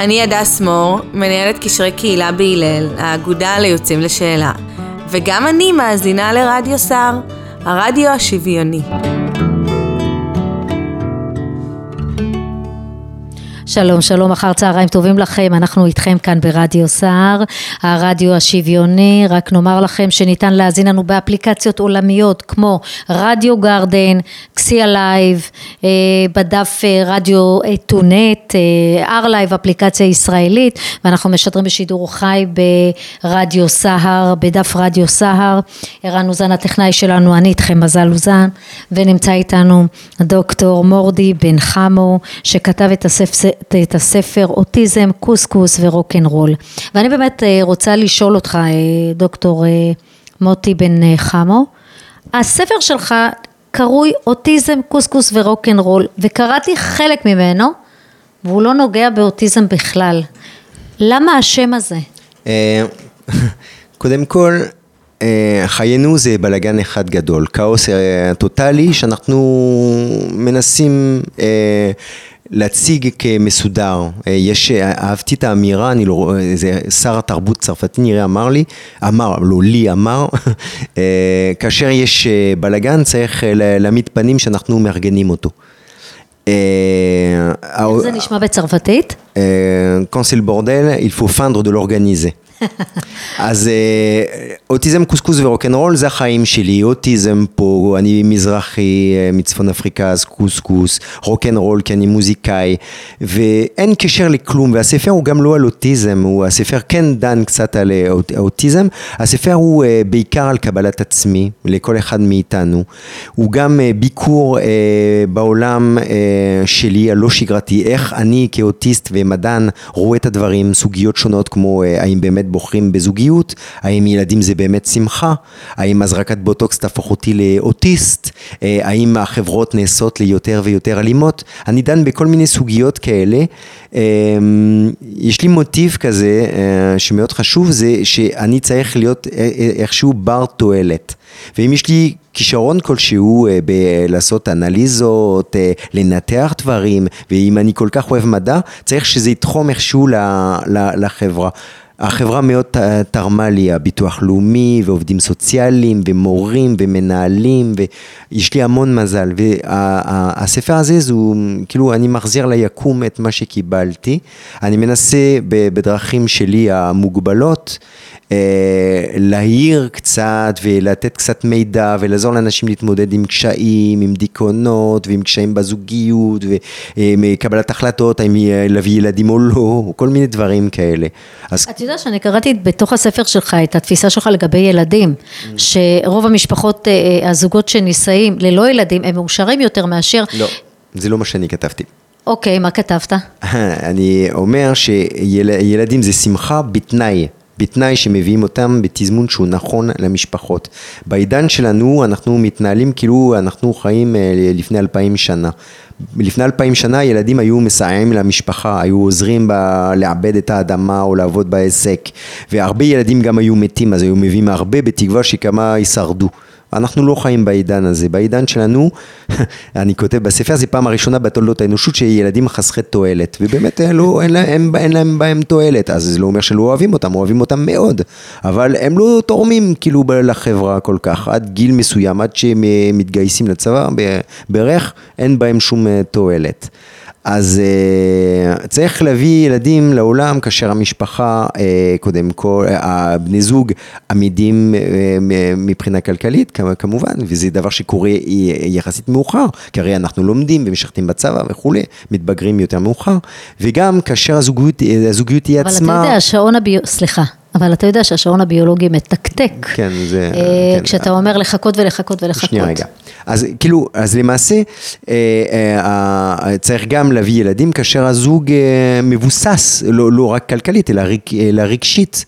אני הדס מור, מנהלת קשרי קהילה בהלל, האגודה ליוצאים לשאלה. וגם אני מאזינה לרדיו סהר, הרדיו השוויוני. שלום, שלום, אחר צהריים טובים לכם, אנחנו איתכם כאן ברדיו סהר, הרדיו השוויוני, רק נאמר לכם שניתן להאזין לנו באפליקציות עולמיות כמו Radio Garden, קסיה לייב, אה, בדף אה, רדיו טונט, אר לייב, אפליקציה ישראלית, ואנחנו משדרים בשידור חי ברדיו סהר, בדף רדיו סהר, ערן אוזן הטכנאי שלנו, אני איתכם מזל אוזן, ונמצא איתנו דוקטור מורדי בן חמו, שכתב את הספר, את הספר אוטיזם, קוסקוס ורוקנרול. ואני באמת אה, רוצה לשאול אותך, אה, דוקטור אה, מוטי בן חמו, הספר שלך קרוי אוטיזם, קוסקוס ורוקנרול, וקראתי חלק ממנו, והוא לא נוגע באוטיזם בכלל. למה השם הזה? *laughs* קודם כל, חיינו זה בלאגן אחד גדול, כאוס טוטאלי שאנחנו מנסים להציג כמסודר. אה, יש, אה, אהבתי את האמירה, אני לא רואה, זה שר התרבות הצרפתי נראה אמר לי, אמר, לא לי אמר, *laughs* אה, כאשר יש אה, בלאגן צריך אה, לה- להעמיד פנים שאנחנו מארגנים אותו. אה, איך זה נשמע בצרפתית? אה, le bordel, il faut feindre de l'organiser. אז אה, אוטיזם, קוסקוס ורוקנרול זה החיים שלי, אוטיזם פה, אני מזרחי אה, מצפון אפריקה, אז קוסקוס, רוקנרול כי אני מוזיקאי, ואין קשר לכלום, והספר הוא גם לא על אוטיזם, הוא, הספר כן דן קצת על אה, אוט- אוטיזם, הספר הוא בעיקר על קבלת עצמי, לכל אחד מאיתנו, הוא גם ביקור בעולם שלי, הלא שגרתי, איך אני כאוטיסט ומדען רואה את הדברים, סוגיות שונות כמו האם באמת בוחרים בזוגיות, האם ילדים זה באמת שמחה, האם הזרקת בוטוקס תהפוך אותי לאוטיסט, אה, האם החברות נעשות לי יותר ויותר אלימות, אני דן בכל מיני סוגיות כאלה. אה, יש לי מוטיב כזה אה, שמאוד חשוב, זה שאני צריך להיות אה, איכשהו בר תועלת. ואם יש לי כישרון כלשהו בלעשות אנליזות, לנתח דברים, ואם אני כל כך אוהב מדע, צריך שזה יתחום איכשהו לחברה. החברה מאוד תרמה לי, הביטוח לאומי ועובדים סוציאליים ומורים ומנהלים ויש לי המון מזל והספר הזה זו כאילו אני מחזיר ליקום את מה שקיבלתי אני מנסה בדרכים שלי המוגבלות אה, להעיר קצת ולתת קצת מידע ולעזור לאנשים להתמודד עם קשיים, עם דיכאונות ועם קשיים בזוגיות וקבלת החלטות, האם להביא ילדים או לא, כל מיני דברים כאלה. אז יודע שאני קראתי בתוך הספר שלך את התפיסה שלך לגבי ילדים, שרוב המשפחות, אה, הזוגות שנישאים ללא ילדים, הם מאושרים יותר מאשר... לא, זה לא מה שאני כתבתי. אוקיי, מה כתבת? *laughs* אני אומר שילדים זה שמחה בתנאי. בתנאי שמביאים אותם בתזמון שהוא נכון למשפחות. בעידן שלנו אנחנו מתנהלים כאילו אנחנו חיים אה, לפני אלפיים שנה. לפני אלפיים שנה ילדים היו מסייעים למשפחה, היו עוזרים ב- לעבד את האדמה או לעבוד בעסק והרבה ילדים גם היו מתים אז היו מביאים הרבה בתקווה שכמה ישרדו. אנחנו לא חיים בעידן הזה, בעידן שלנו, *laughs* אני כותב בספר, זה פעם הראשונה בתולדות האנושות שילדים חסכי תועלת, ובאמת אין, לא, אין, להם, אין להם בהם תועלת, אז זה לא אומר שלא אוהבים אותם, אוהבים אותם מאוד, אבל הם לא תורמים כאילו לחברה כל כך, עד גיל מסוים, עד שהם אה, מתגייסים לצבא בערך, אין בהם שום אה, תועלת. אז uh, צריך להביא ילדים לעולם כאשר המשפחה, uh, קודם כל, uh, הבני זוג עמידים uh, מבחינה כלכלית כמובן, וזה דבר שקורה יחסית מאוחר, כי הרי אנחנו לומדים ומשרתים בצבא וכולי, מתבגרים יותר מאוחר, וגם כאשר הזוגיות, הזוגיות היא אבל אתה עצמה... יודע, השעון הביולוגי, סליחה, אבל אתה יודע שהשעון הביולוגי מתקתק. כן, זה... אה, כן. כשאתה אומר לחכות ולחכות ולחכות. שנייה רגע. אז כאילו, אז למעשה אה, אה, אה, צריך גם להביא ילדים כאשר הזוג אה, מבוסס, לא, לא רק כלכלית, אלא רגשית.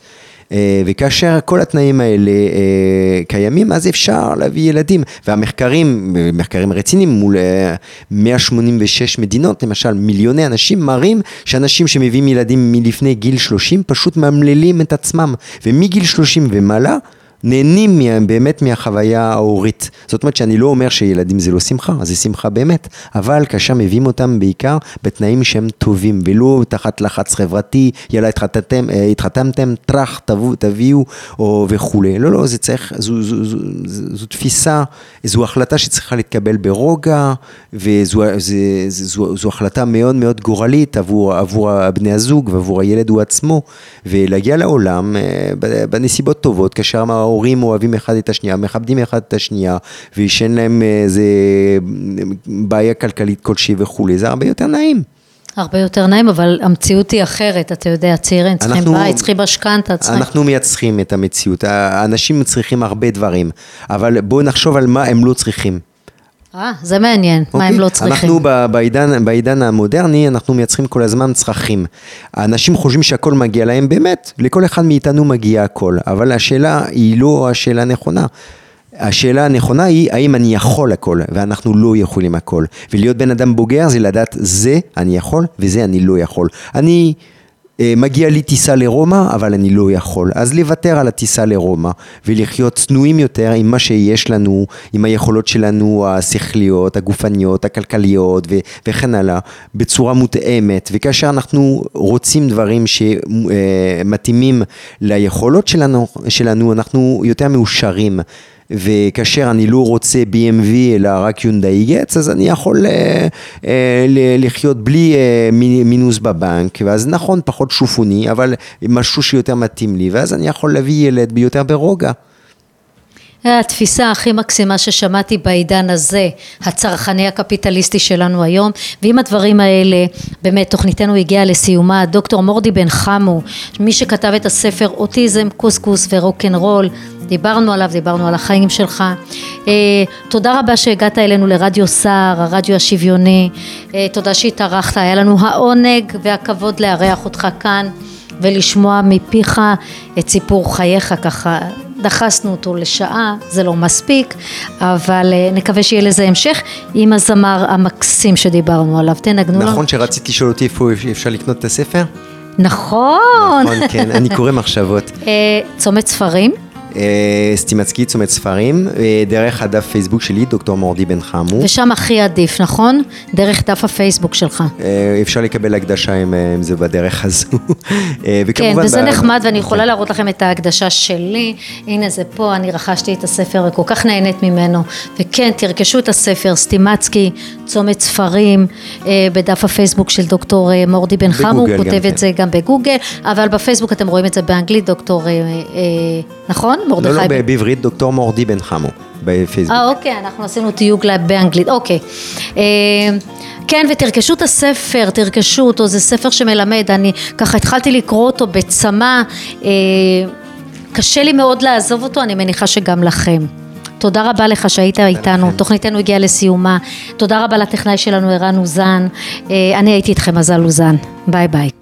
אה, וכאשר כל התנאים האלה אה, קיימים, אז אפשר להביא ילדים. והמחקרים, מחקרים רציניים מול אה, 186 מדינות, למשל מיליוני אנשים, מראים שאנשים שמביאים ילדים מלפני גיל 30 פשוט מאמללים את עצמם. ומגיל 30 ומעלה, נהנים מה, באמת מהחוויה ההורית. זאת אומרת שאני לא אומר שילדים זה לא שמחה, זה שמחה באמת, אבל כאשר מביאים אותם בעיקר בתנאים שהם טובים, ולא תחת לחץ חברתי, יאללה התחתנתם, אה, התחתנתם, טראח, תביאו, תביאו, או וכולי. לא, לא, זה צריך, זו, זו, זו, זו, זו תפיסה, זו החלטה שצריכה להתקבל ברוגע, וזו זה, זו, זו החלטה מאוד מאוד גורלית עבור, עבור בני הזוג ועבור הילד הוא עצמו, ולהגיע לעולם אה, בנסיבות טובות, כאשר ההורים אוהבים אחד את השנייה, מכבדים אחד את השנייה, ושאין להם איזה בעיה כלכלית כלשהי וכולי, זה הרבה יותר נעים. הרבה יותר נעים, אבל המציאות היא אחרת, אתה יודע, צעירים צריכים אנחנו- בית, צריכים משכנתה, צריכים... אנחנו מייצרים את המציאות, האנשים צריכים הרבה דברים, אבל בואו נחשוב על מה הם לא צריכים. אה, זה מעניין, מה הם אוקיי? לא צריכים. אנחנו ב- בעידן, בעידן המודרני, אנחנו מייצרים כל הזמן צרכים. האנשים חושבים שהכל מגיע להם באמת, לכל אחד מאיתנו מגיע הכל, אבל השאלה היא לא השאלה הנכונה. השאלה הנכונה היא האם אני יכול הכל, ואנחנו לא יכולים הכל. ולהיות בן אדם בוגר זה לדעת זה אני יכול וזה אני לא יכול. אני... אה, מגיע לי טיסה לרומא, אבל אני לא יכול. אז לוותר על הטיסה לרומא ולחיות צנועים יותר עם מה שיש לנו, עם היכולות שלנו השכליות, הגופניות, הכלכליות ו- וכן הלאה, בצורה מותאמת. וכאשר אנחנו רוצים דברים שמתאימים ליכולות שלנו, שלנו, אנחנו יותר מאושרים. וכאשר אני לא רוצה BMW אלא רק יונדאי גץ, אז אני יכול אה, אה, לחיות בלי אה, מי- מינוס בבנק, ואז נכון, פחות שופוני, אבל משהו שיותר מתאים לי, ואז אני יכול להביא ילד ביותר ברוגע. התפיסה הכי מקסימה ששמעתי בעידן הזה, הצרכני הקפיטליסטי שלנו היום, ועם הדברים האלה, באמת תוכניתנו הגיעה לסיומה, דוקטור מורדי בן חמו, מי שכתב את הספר אוטיזם, קוסקוס ורוקנרול, דיברנו עליו, דיברנו על החיים שלך. אה, תודה רבה שהגעת אלינו לרדיו סער, הרדיו השוויוני, אה, תודה שהתארחת, היה לנו העונג והכבוד לארח אותך כאן. ולשמוע מפיך את סיפור חייך ככה, דחסנו אותו לשעה, זה לא מספיק, אבל אה, נקווה שיהיה לזה המשך עם הזמר המקסים שדיברנו עליו, תנגנו לנו. נכון שרצית לשאול אותי איפה אפשר לקנות את הספר? נכון. נכון, כן, אני קורא מחשבות. *laughs* אה, צומת ספרים, סטימצקי, צומת ספרים, אה, דרך הדף פייסבוק שלי, דוקטור מורדי בן חמו. ושם הכי עדיף, נכון? דרך דף הפייסבוק שלך. אה, אפשר לקבל הקדשה אם, אה, זה בדרך הזו. *laughs* אה, כן, וזה נחמד ואני יכולה להראות לכם את ההקדשה שלי, הנה זה פה, אני רכשתי את הספר וכל כך נהנית ממנו, וכן, תרכשו את הספר, סטימצקי, צומת ספרים, אה, בדף הפייסבוק של דוקטור אה, מורדי בן חמו, הוא כותב כן. את זה גם בגוגל, אבל בפייסבוק אתם רואים את זה באנגלית, דוקטור, אה, אה, נכון? מרדכי לא, לא, בעברית דוקטור מורדי בן חמו, בפייסבוק. אה, אוקיי, אנחנו עשינו תיוג באנגלית, אוקיי. אה, כן, ותרכשו את הספר, תרכשו אותו, זה ספר שמלמד, אני ככה התחלתי לקרוא אותו בצמא, אה, קשה לי מאוד לעזוב אותו, אני מניחה שגם לכם. תודה רבה לך שהיית איתנו, תוכניתנו הגיעה לסיומה. תודה רבה לטכנאי שלנו ערן אוזן. אה, אני הייתי איתכם מזל אוזן. ביי ביי.